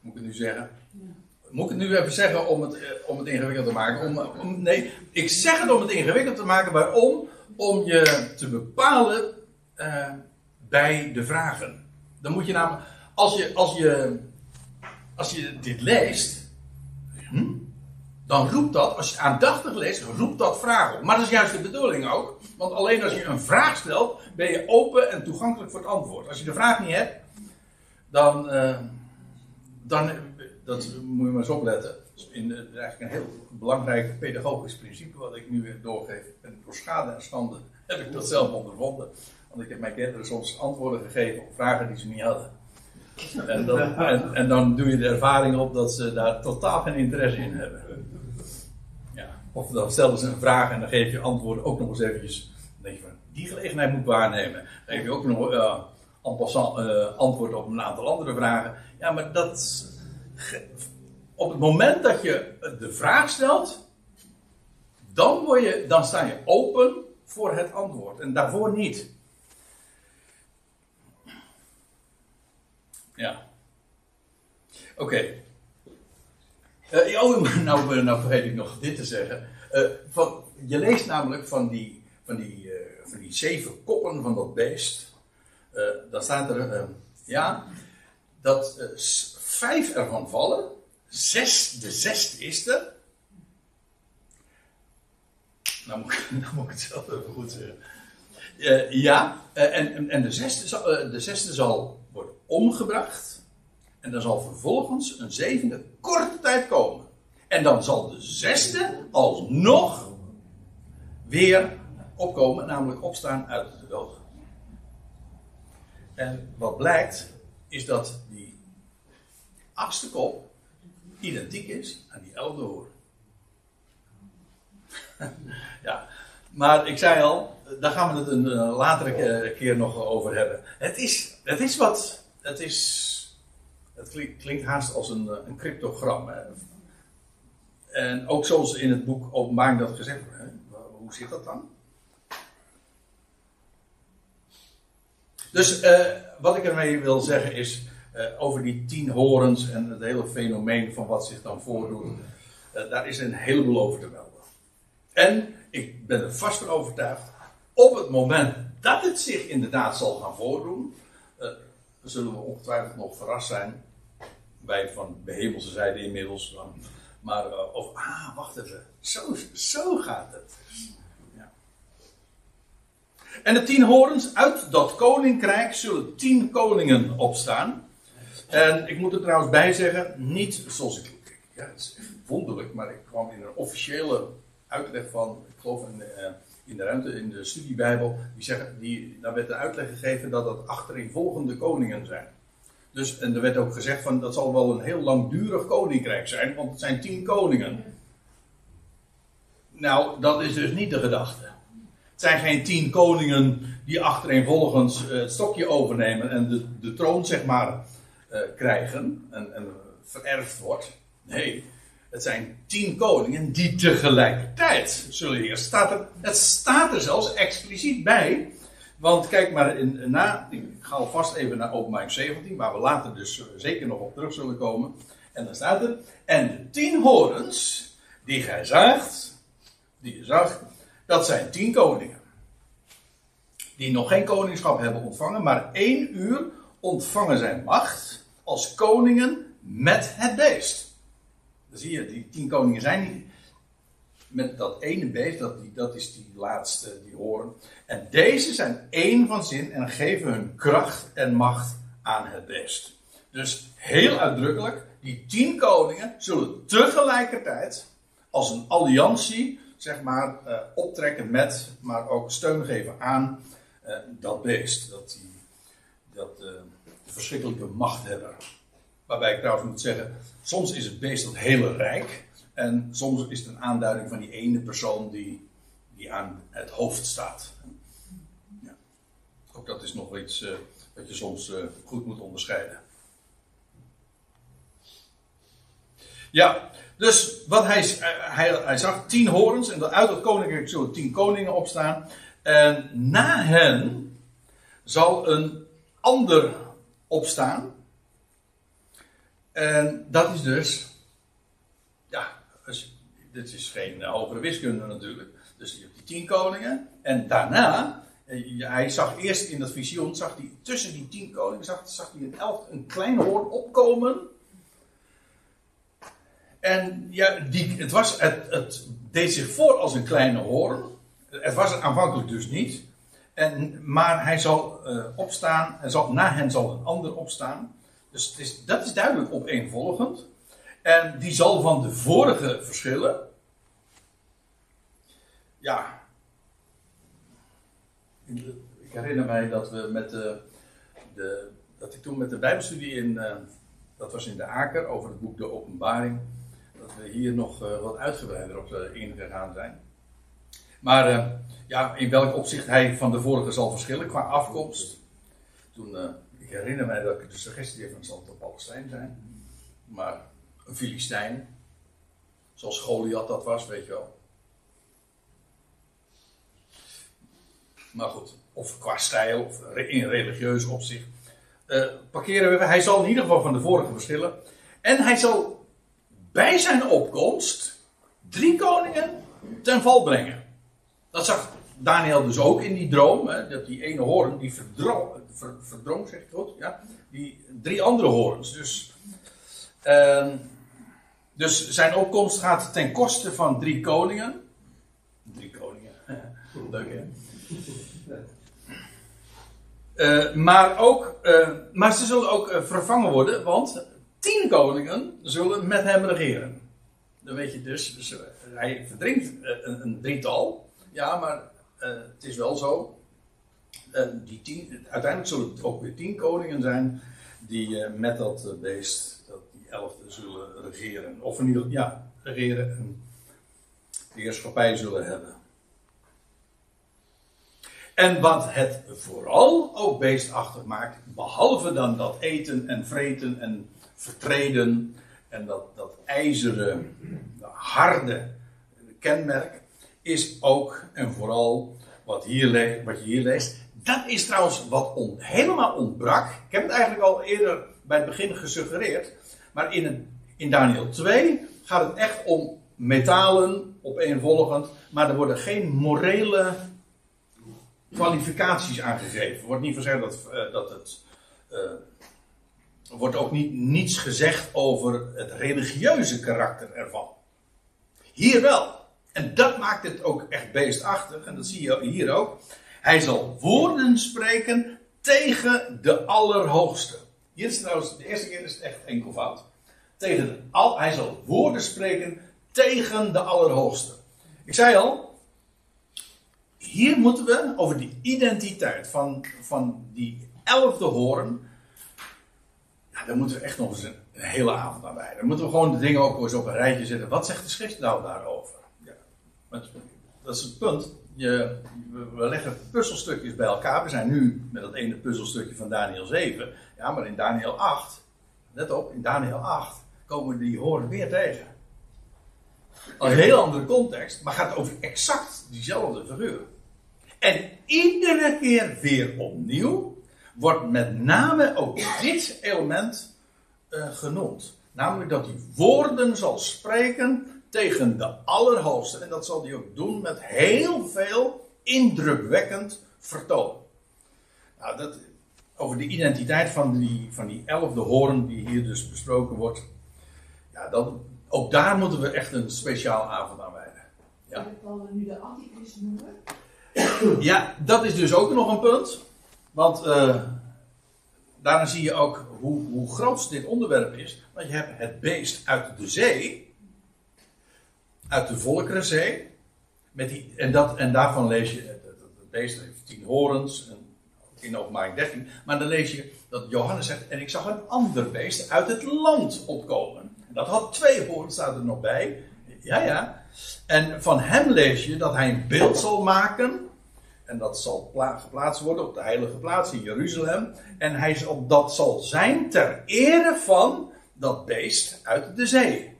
Moet ik het nu zeggen? Ja. Moet ik het nu even zeggen om het, uh, om het ingewikkeld te maken? Om, om, nee, ik zeg het om het ingewikkeld te maken. Waarom? Om je te bepalen uh, bij de vragen. Dan moet je namelijk. Als je, als je, als je dit leest. Dan roept dat, als je aandachtig leest, roept dat vragen op. Maar dat is juist de bedoeling ook. Want alleen als je een vraag stelt, ben je open en toegankelijk voor het antwoord. Als je de vraag niet hebt, dan, uh, dan dat moet je maar eens opletten. In, dat is eigenlijk een heel belangrijk pedagogisch principe wat ik nu doorgeef. En door schade en schande heb ik dat zelf ondervonden. Want ik heb mijn kinderen soms antwoorden gegeven op vragen die ze niet hadden. En dan, en dan doe je de ervaring op dat ze daar totaal geen interesse in hebben. Of dan stellen ze een vraag en dan geef je antwoorden ook nog eens eventjes. Dan je van, die gelegenheid moet waarnemen. Dan geef je ook nog uh, en passant, uh, antwoord op een aantal andere vragen. Ja, maar dat. Op het moment dat je de vraag stelt, dan, word je, dan sta je open voor het antwoord. En daarvoor niet. Ja. Oké. Uh, oh, nou, nou vergeet ik nog dit te zeggen. Van, je leest namelijk van die, zeven koppen van dat beest. Dan staat er, ja, dat vijf ervan vallen. Zes, de zesde is er. Nou moet, ik, nou het zelf even goed zeggen. ja, en, de zesde zal worden omgebracht. En dan zal vervolgens een zevende korte tijd komen. En dan zal de zesde alsnog weer opkomen, namelijk opstaan uit de dood. En wat blijkt, is dat die achtste kop identiek is aan die elfde hoorn. ja, maar ik zei al, daar gaan we het een, latere keer nog over hebben. Het is, het is wat, het is, het klinkt, haast als een, een cryptogram. En ook zoals in het boek Openbaring dat gezegd wordt. Hoe zit dat dan? Dus uh, wat ik ermee wil zeggen is uh, over die tien horens en het hele fenomeen van wat zich dan voordoet. Daar is een heleboel over te melden. En ik ben er vast van overtuigd, op het moment dat het zich inderdaad zal gaan voordoen, zullen we ongetwijfeld nog verrast zijn. Wij van de hemelse zijde inmiddels. Dan, maar, of, ah, wacht even, zo, zo gaat het. En de tien horens uit dat koninkrijk zullen tien koningen opstaan. En ik moet er trouwens bij zeggen, niet zoals ik. Ja, het is echt wonderlijk, maar ik kwam in een officiële uitleg van, ik geloof in, uh, in de ruimte, in de studiebijbel, die zeggen, die, daar werd de uitleg gegeven dat dat achtereenvolgende koningen zijn. Dus, en er werd ook gezegd van, dat zal wel een heel langdurig koninkrijk zijn, want het zijn tien koningen. Nou, dat is dus niet de gedachte. Het zijn geen tien koningen die achtereenvolgens uh, het stokje overnemen en de, de troon, zeg maar, uh, krijgen en, en vererfd wordt. Nee, het zijn tien koningen die tegelijkertijd zullen heersen. Staat het staat er zelfs expliciet bij. Want kijk maar in, na, ik ga alvast even naar openbaring 17, waar we later dus zeker nog op terug zullen komen. En dan staat er, en de tien horens die gij zaagt, die je zag, dat zijn tien koningen. Die nog geen koningschap hebben ontvangen, maar één uur ontvangen zijn macht als koningen met het beest. Dan zie je, die tien koningen zijn niet met dat ene beest, dat, die, dat is die laatste, die horen. En deze zijn één van zin en geven hun kracht en macht aan het beest. Dus heel uitdrukkelijk, die tien koningen zullen tegelijkertijd als een alliantie zeg maar, uh, optrekken met, maar ook steun geven aan uh, dat beest. Dat, die, dat uh, verschrikkelijke machthebber. Waarbij ik trouwens moet zeggen, soms is het beest dat hele rijk. En soms is het een aanduiding van die ene persoon die, die aan het hoofd staat. Ja. Ook dat is nog iets uh, wat je soms goed moet onderscheiden. Ja, dus wat hij, hij, hij zag tien horens en uit het koninkrijk zullen tien koningen opstaan. En na hen zal een ander opstaan. En dat is dus, ja, dit is geen hogere wiskunde natuurlijk. Dus je hebt die tien koningen. En daarna, eh, hij zag eerst in dat visioen, zag hij tussen die tien koningen, zag, hij een elf, een klein hoorn opkomen en ja, die, het, was, het, het deed zich voor als een kleine hoorn. Het was het aanvankelijk dus niet. En, maar hij zal uh, opstaan, en zal, na hen zal een ander opstaan. Dus het is, dat is duidelijk opeenvolgend. En die zal van de vorige verschillen. Ja. Ik herinner mij dat we met de, de dat ik toen met de Bijbelstudie in, uh, dat was in de Aker, over het boek De Openbaring dat we hier nog uh, wat uitgebreider op uh, ingegaan zijn. Maar ja, in welk opzicht hij van de vorige zal verschillen qua afkomst. Toen, ik herinner mij dat ik de suggestie heb van zal het een Palestijn zijn. Maar een Filistijn. Zoals Goliath dat was, weet je wel. Maar goed, of qua stijl, of in religieus opzicht. parkeren we, hij zal in ieder geval van de vorige verschillen. En hij zal bij zijn opkomst drie koningen ten val brengen. Dat zag Daniel dus ook in die droom. Hè, dat die ene hoorn, die verdrong, ver, zeg ik goed, ja, die drie andere hoorns. Dus, uh, dus zijn opkomst gaat ten koste van drie koningen. Drie koningen, leuk hè? Uh, maar, ook, uh, maar ze zullen ook uh, vervangen worden, want tien koningen zullen met hem regeren. Dan weet je dus, dus hij verdrinkt een, een, drietal. Ja, maar het is wel zo. die tien, uiteindelijk zullen het ook weer tien koningen zijn die met dat beest, dat die elfde, zullen regeren. Of in ieder geval, ja, regeren en de heerschappij zullen hebben. En wat het vooral ook beestachtig maakt, behalve dan dat eten en vreten en vertreden en dat, dat ijzeren, harde kenmerk, is ook en vooral wat, hier wat je hier leest. Dat is trouwens wat helemaal ontbrak. Ik heb het eigenlijk al eerder bij het begin gesuggereerd. Maar in, in Daniel 2 gaat het echt om metalen opeenvolgend. Maar er worden geen morele kwalificaties aangegeven. Wordt niet gezegd dat, uh, dat het. Er wordt ook niet, niets gezegd over het religieuze karakter ervan. Hier wel. En dat maakt het ook echt beestachtig. En dat zie je hier ook. Hij zal woorden spreken tegen de Allerhoogste. Hier is trouwens, de eerste keer is het echt enkelvoud. Tegen de, al, hij zal woorden spreken tegen de Allerhoogste. Ik zei al, hier moeten we over die identiteit van, van die elfde hoorn. Ja, daar moeten we echt nog eens een, hele avond aan bij. Dan moeten we gewoon de dingen ook eens op een rijtje zetten. Wat zegt de schrift nou daarover? Ja, dat is het punt. Je, we leggen puzzelstukjes bij elkaar. We zijn nu met dat ene puzzelstukje van Daniel 7. Ja, maar in Daniel 8, let op, in Daniel 8 komen we die horen weer tegen. Een heel andere context, maar gaat over exact diezelfde figuur. En iedere keer weer opnieuw wordt met name ook dit element uh, genoemd. Namelijk dat hij woorden zal spreken tegen de Allerhoogste. En dat zal hij ook doen met heel veel indrukwekkend vertoon. Nou, dat, over de identiteit van die, van die elfde hoorn die hier dus besproken wordt. Ja, dat, ook daar moeten we echt een speciaal avond aan wijden. Ja. we nu de antichrist noemen? Ja, dat is dus ook nog een punt. Want uh, daarna zie je ook hoe, hoe groot dit onderwerp is. Want je hebt het beest uit de zee. Uit de Volkerenzee. Met die, en, dat, en daarvan lees je, het, beest heeft tien horens. In openbaring 13. Maar dan lees je dat Johannes zegt, en ik zag een ander beest uit het land opkomen. En dat had twee horens, staat er nog bij. Ja, ja. En van hem lees je dat hij een beeld zal maken en dat zal geplaatst worden op de heilige plaats in Jeruzalem. En hij zal, dat zal zijn ter ere van dat beest uit de zee.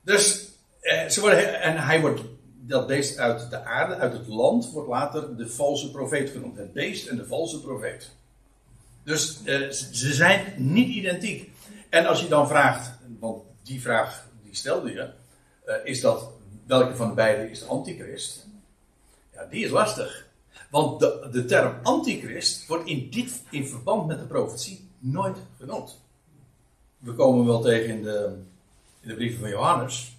Dus, eh, ze worden, en hij wordt, dat beest uit de aarde, uit het land, wordt later de valse profeet genoemd. Het beest en de valse profeet. Dus eh, ze zijn niet identiek. En als je dan vraagt, want die vraag die stelde je, eh, is dat welke van de beiden is de antichrist? Die is lastig. Want de, de term antichrist wordt in, dit, in verband met de profetie nooit genoemd. We komen wel tegen in de, in de brieven van Johannes.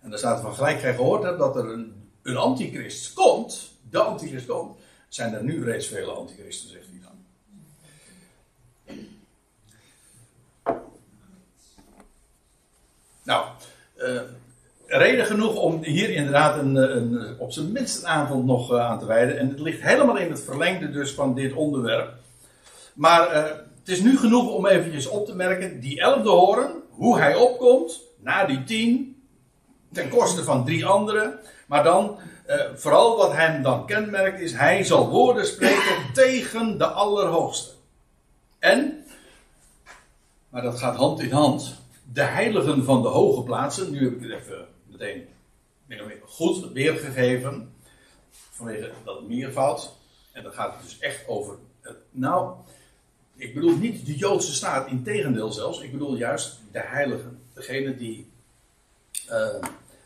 En daar staat van gelijk gij gehoord hebt dat er een, een antichrist komt. De antichrist komt. Zijn er nu reeds vele antichristen, zegt hij dan. Nou, uh, reden genoeg om hier inderdaad een, een, op zijn minst een avond nog eh, aan te wijden. En het ligt helemaal in het verlengde dus van dit onderwerp. Maar uh, het is nu genoeg om eventjes op te merken, die elfde horen, hoe hij opkomt, na die tien, ten koste van drie anderen. Maar dan, uh, vooral wat hem dan kenmerkt is, hij zal woorden spreken tegen de Allerhoogste. En, maar dat gaat hand in hand, de heiligen van de hoge plaatsen, nu heb ik het even meteen goed weergegeven. Vanwege dat meervoud. En dan gaat het dus echt over. Het, nou, ik bedoel niet de Joodse staat, in tegendeel zelfs. Ik bedoel juist de heiligen. Degenen die uh,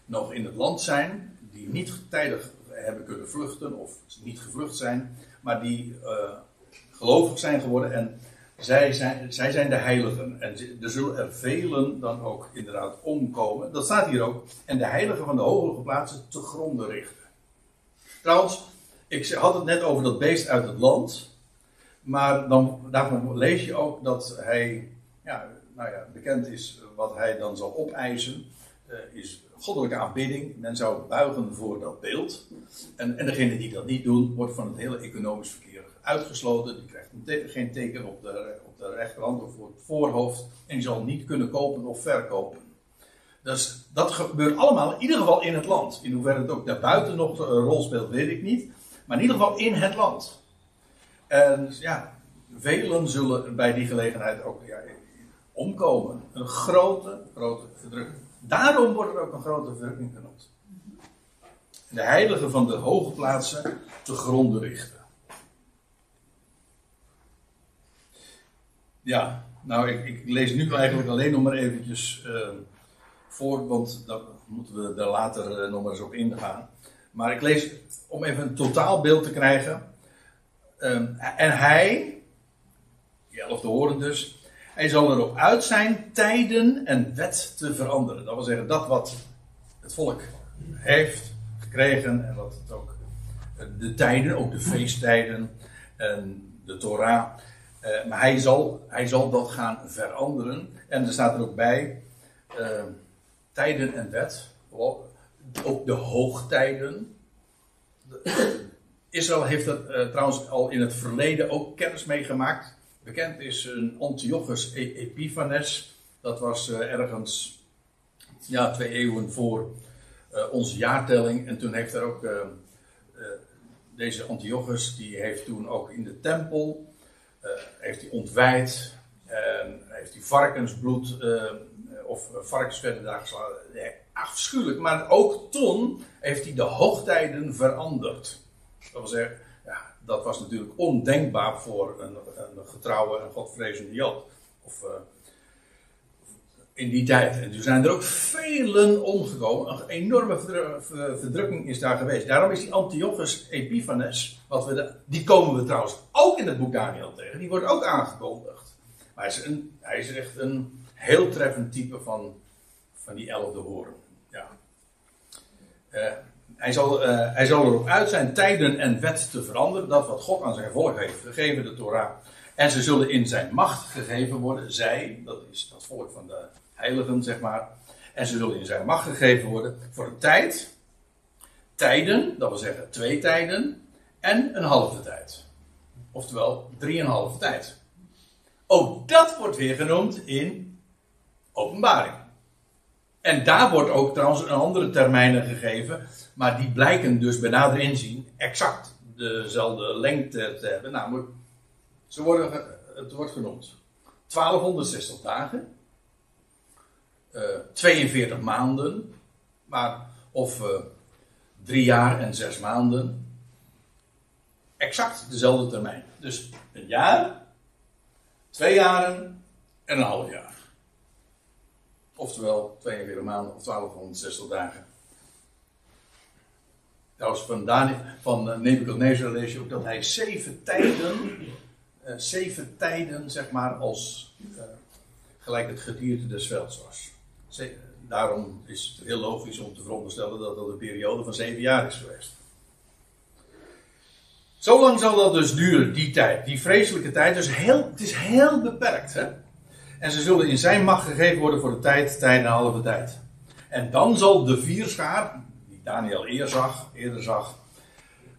nog in het land zijn, die niet tijdig hebben kunnen vluchten of niet gevlucht zijn, maar die uh, gelovig zijn geworden en zij zijn, zij zijn de heiligen. En er zullen er velen dan ook inderdaad omkomen. Dat staat hier ook. En de heiligen van de hogere plaatsen te gronden richten. Trouwens, ik had het net over dat beest uit het land. maar dan, daarvan lees je ook dat hij ja, nou ja, bekend is wat hij dan zal opeisen. Uh, is goddelijke aanbidding. Men zou buigen voor dat beeld. En, en degene die dat niet doen, wordt van het hele economisch verkeer uitgesloten. Die krijgt geen teken op de, op de rechterhand of het voorhoofd. En zal niet kunnen kopen of verkopen. Dus dat gebeurt allemaal in ieder geval in het land. In hoeverre het ook daarbuiten nog een rol speelt, weet ik niet. Maar in ieder geval in het land. En ja, velen zullen bij die gelegenheid ook ja, omkomen. Een grote, grote verdrukking. Daarom wordt er ook een grote verdrukking genoemd. De heiligen van de hoge plaatsen te gronden richten. Ja, nou, ik, ik, lees nu eigenlijk alleen nog maar eventjes uh, voor, want dan moeten we er later uh, nog maar eens op ingaan. Maar ik lees om even een totaalbeeld te krijgen. Um, en hij, die elfde horen dus, hij zal erop uit zijn tijden en wet te veranderen. Dat wil zeggen, dat wat het volk heeft gekregen en wat het ook, de tijden, ook de feesttijden en de Torah. Uh, maar hij zal, hij zal dat gaan veranderen. En er staat er ook bij, uh, tijden en wet, ook de hoogtijden. Israël heeft dat uh, trouwens al in het verleden ook kennis meegemaakt Bekend is een Antiochus e- Epiphanes. Dat was ergens ja, twee eeuwen voor onze jaartelling. En toen heeft er ook deze Antiochus, die heeft toen ook in de tempel, heeft hij ontwijd. En heeft hij varkensbloed of varkensverder daar geslagen. Nee, afschuwelijk. Maar ook toen heeft hij de hoogtijden veranderd. Dat wil zeggen, dat was natuurlijk ondenkbaar voor een, een getrouwe en godvrezende Jood. Of in die tijd. En toen zijn er ook velen omgekomen. Een enorme verdrukking is daar geweest. Daarom is die Antiochus Epiphanes, wat we die komen we trouwens ook in het boek Daniel tegen. Die wordt ook aangekondigd. Maar hij is, een, hij is echt een heel treffend type van, van die elfde horen. Ja. Uh, hij zal, uh, hij zal erop uit zijn tijden en wet te veranderen. Dat wat God aan zijn volk heeft gegeven, de Torah. En ze zullen in zijn macht gegeven worden. Zij, dat is dat volk van de heiligen, zeg maar. En ze zullen in zijn macht gegeven worden voor een tijd. Tijden, dat wil zeggen twee tijden. En een halve tijd. Oftewel, drieënhalve tijd. Ook dat wordt weer genoemd in openbaring. En daar wordt ook trouwens een andere termijnen gegeven. Maar die blijken dus bij nader inzien exact dezelfde lengte te hebben. Namelijk, ze worden, het wordt genoemd 1260 dagen, uh, eh, 42 maanden, maar, of uh, drie jaar en zes maanden. Exact dezelfde termijn. Dus een jaar, twee jaren en een half jaar. Oftewel 42 maanden of 1260 dagen. Trouwens, van, van eh, Nebuchadnezzar lees je ook dat hij zeven tijden, zeven tijden zeg maar, als gelijk het gedierte des velds was. Daarom is het heel logisch om te veronderstellen dat dat een periode van zeven jaar is geweest. Zo lang zal dat dus duren, die tijd, die vreselijke tijd. Dus heel, het is heel beperkt. Hè? En ze zullen in zijn macht gegeven worden voor de tijd, tijd en halve tijd. En dan zal de vierschaar, Daniel eer zag, eerder zag,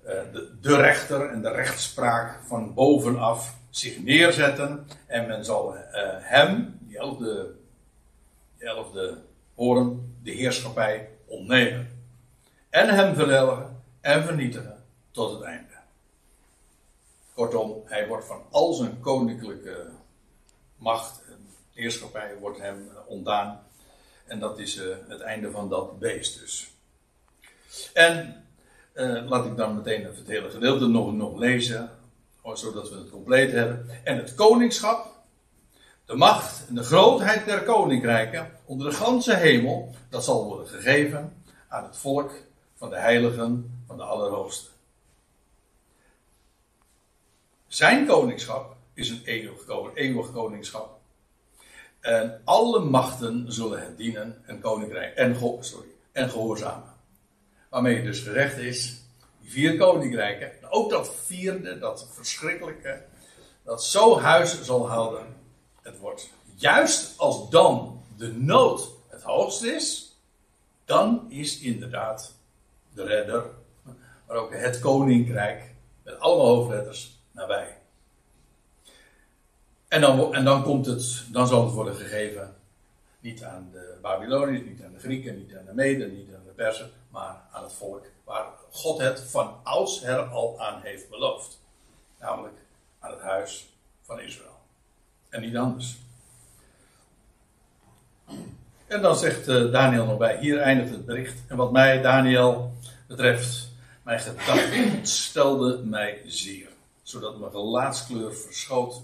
eh, de, de, rechter en de rechtspraak van bovenaf zich neerzetten. En men zal uh, hem, die elfde, die elfde horen, de heerschappij ontnemen. En hem verdelgen en vernietigen tot het einde. Kortom, hij wordt van al zijn koninklijke macht en heerschappij wordt hem ontdaan. En dat is uh, het einde van dat beest dus. En uh, laat ik dan meteen het hele gedeelte nog, nog lezen, zodat we het compleet hebben. En het koningschap, de macht en de grootheid der koninkrijken onder de ganse hemel, dat zal worden gegeven aan het volk van de heiligen van de Allerhoogste. Zijn koningschap is een eeuwig, eeuwig koningschap. En alle machten zullen het dienen en koninkrijk en, sorry, en gehoorzamen. Waarmee dus gezegd is, die vier koninkrijken, ook dat vierde, dat verschrikkelijke, dat zo huis zal houden. Het wordt juist als dan de nood het hoogst is, dan is inderdaad de redder, maar ook het koninkrijk, met allemaal hoofdletters, nabij. En dan, en dan komt het, dan zal het worden gegeven, niet aan de Babyloniërs, niet aan de Grieken, niet aan de Meden, niet aan de Persen, maar aan het volk waar God het van oudsher al aan heeft beloofd. Namelijk aan het huis van Israël. En niet anders. En dan zegt eh, Daniel nog bij, hier eindigt het bericht. En wat mij, Daniel, betreft, mijn gedachten stelde mij zeer. Zodat mijn gelaatskleur verschoot.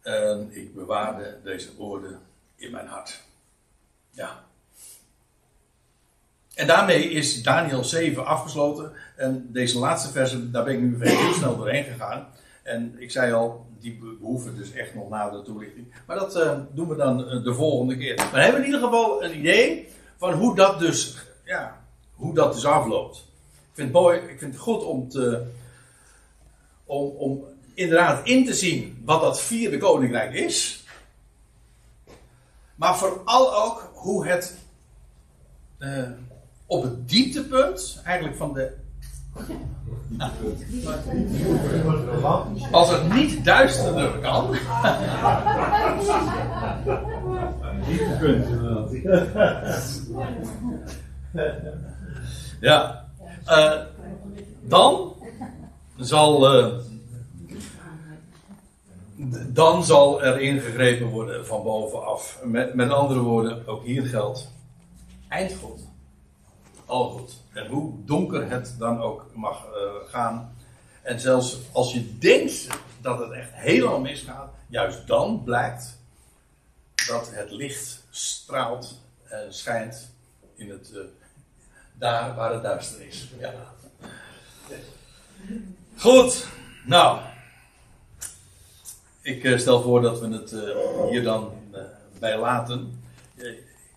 En ik bewaarde deze woorden in mijn hart. Ja. En daarmee is Daniel 7 afgesloten. En deze laatste versen, daar ben ik nu heel snel doorheen gegaan. En ik zei al, die behoeven dus echt nog nadere toelichting. Maar dat uh, doen we dan uh, de volgende keer. Maar we hebben in ieder geval een idee van hoe dat dus, ja, hoe dat dus afloopt. Ik vind het ik vind het goed om te, om, om inderdaad in te zien wat dat vierde koninkrijk is. Maar vooral ook hoe het uh, op het dieptepunt eigenlijk van de als het niet duisterder kan. ja. Uh, dan zal. Uh, dan zal er ingegrepen worden van bovenaf. Met, met andere woorden, ook hier geldt. Eindgoed. Al goed. En hoe donker het dan ook mag uh, gaan. En zelfs als je denkt dat het echt helemaal misgaat, juist dan blijkt dat het licht straalt en schijnt in het, uh, daar waar het duister is. Ja. Goed, nou. Ik uh, stel voor dat we het hier dan bij laten.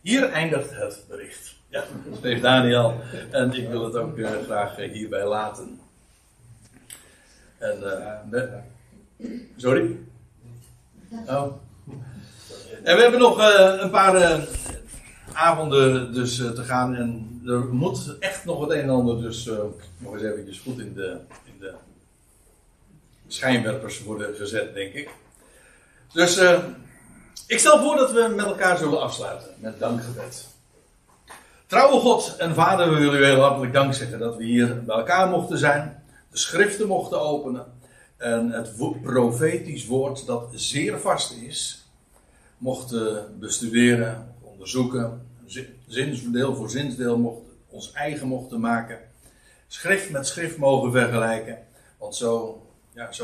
hier eindigt het bericht. Ja, schreef Daniel. En ik wil het ook uh, graag uh, hierbij laten. En, uh, sorry? Oh. En we hebben nog een paar avonden dus te gaan. En er moet echt nog het een en ander dus nog eens eventjes goed in de, in de schijnwerpers worden gezet, denk ik. Dus ik stel voor dat we met elkaar zullen afsluiten met dankgebed. Trouwe God en Vader, we willen u heel hartelijk dank zeggen dat we hier bij elkaar mochten zijn, de schriften mochten openen en het profetisch woord dat zeer vast is, mochten bestuderen, onderzoeken, zinsdeel voor zinsdeel mochten, ons eigen mochten maken, schrift met schrift mogen vergelijken, want zo, ja, zo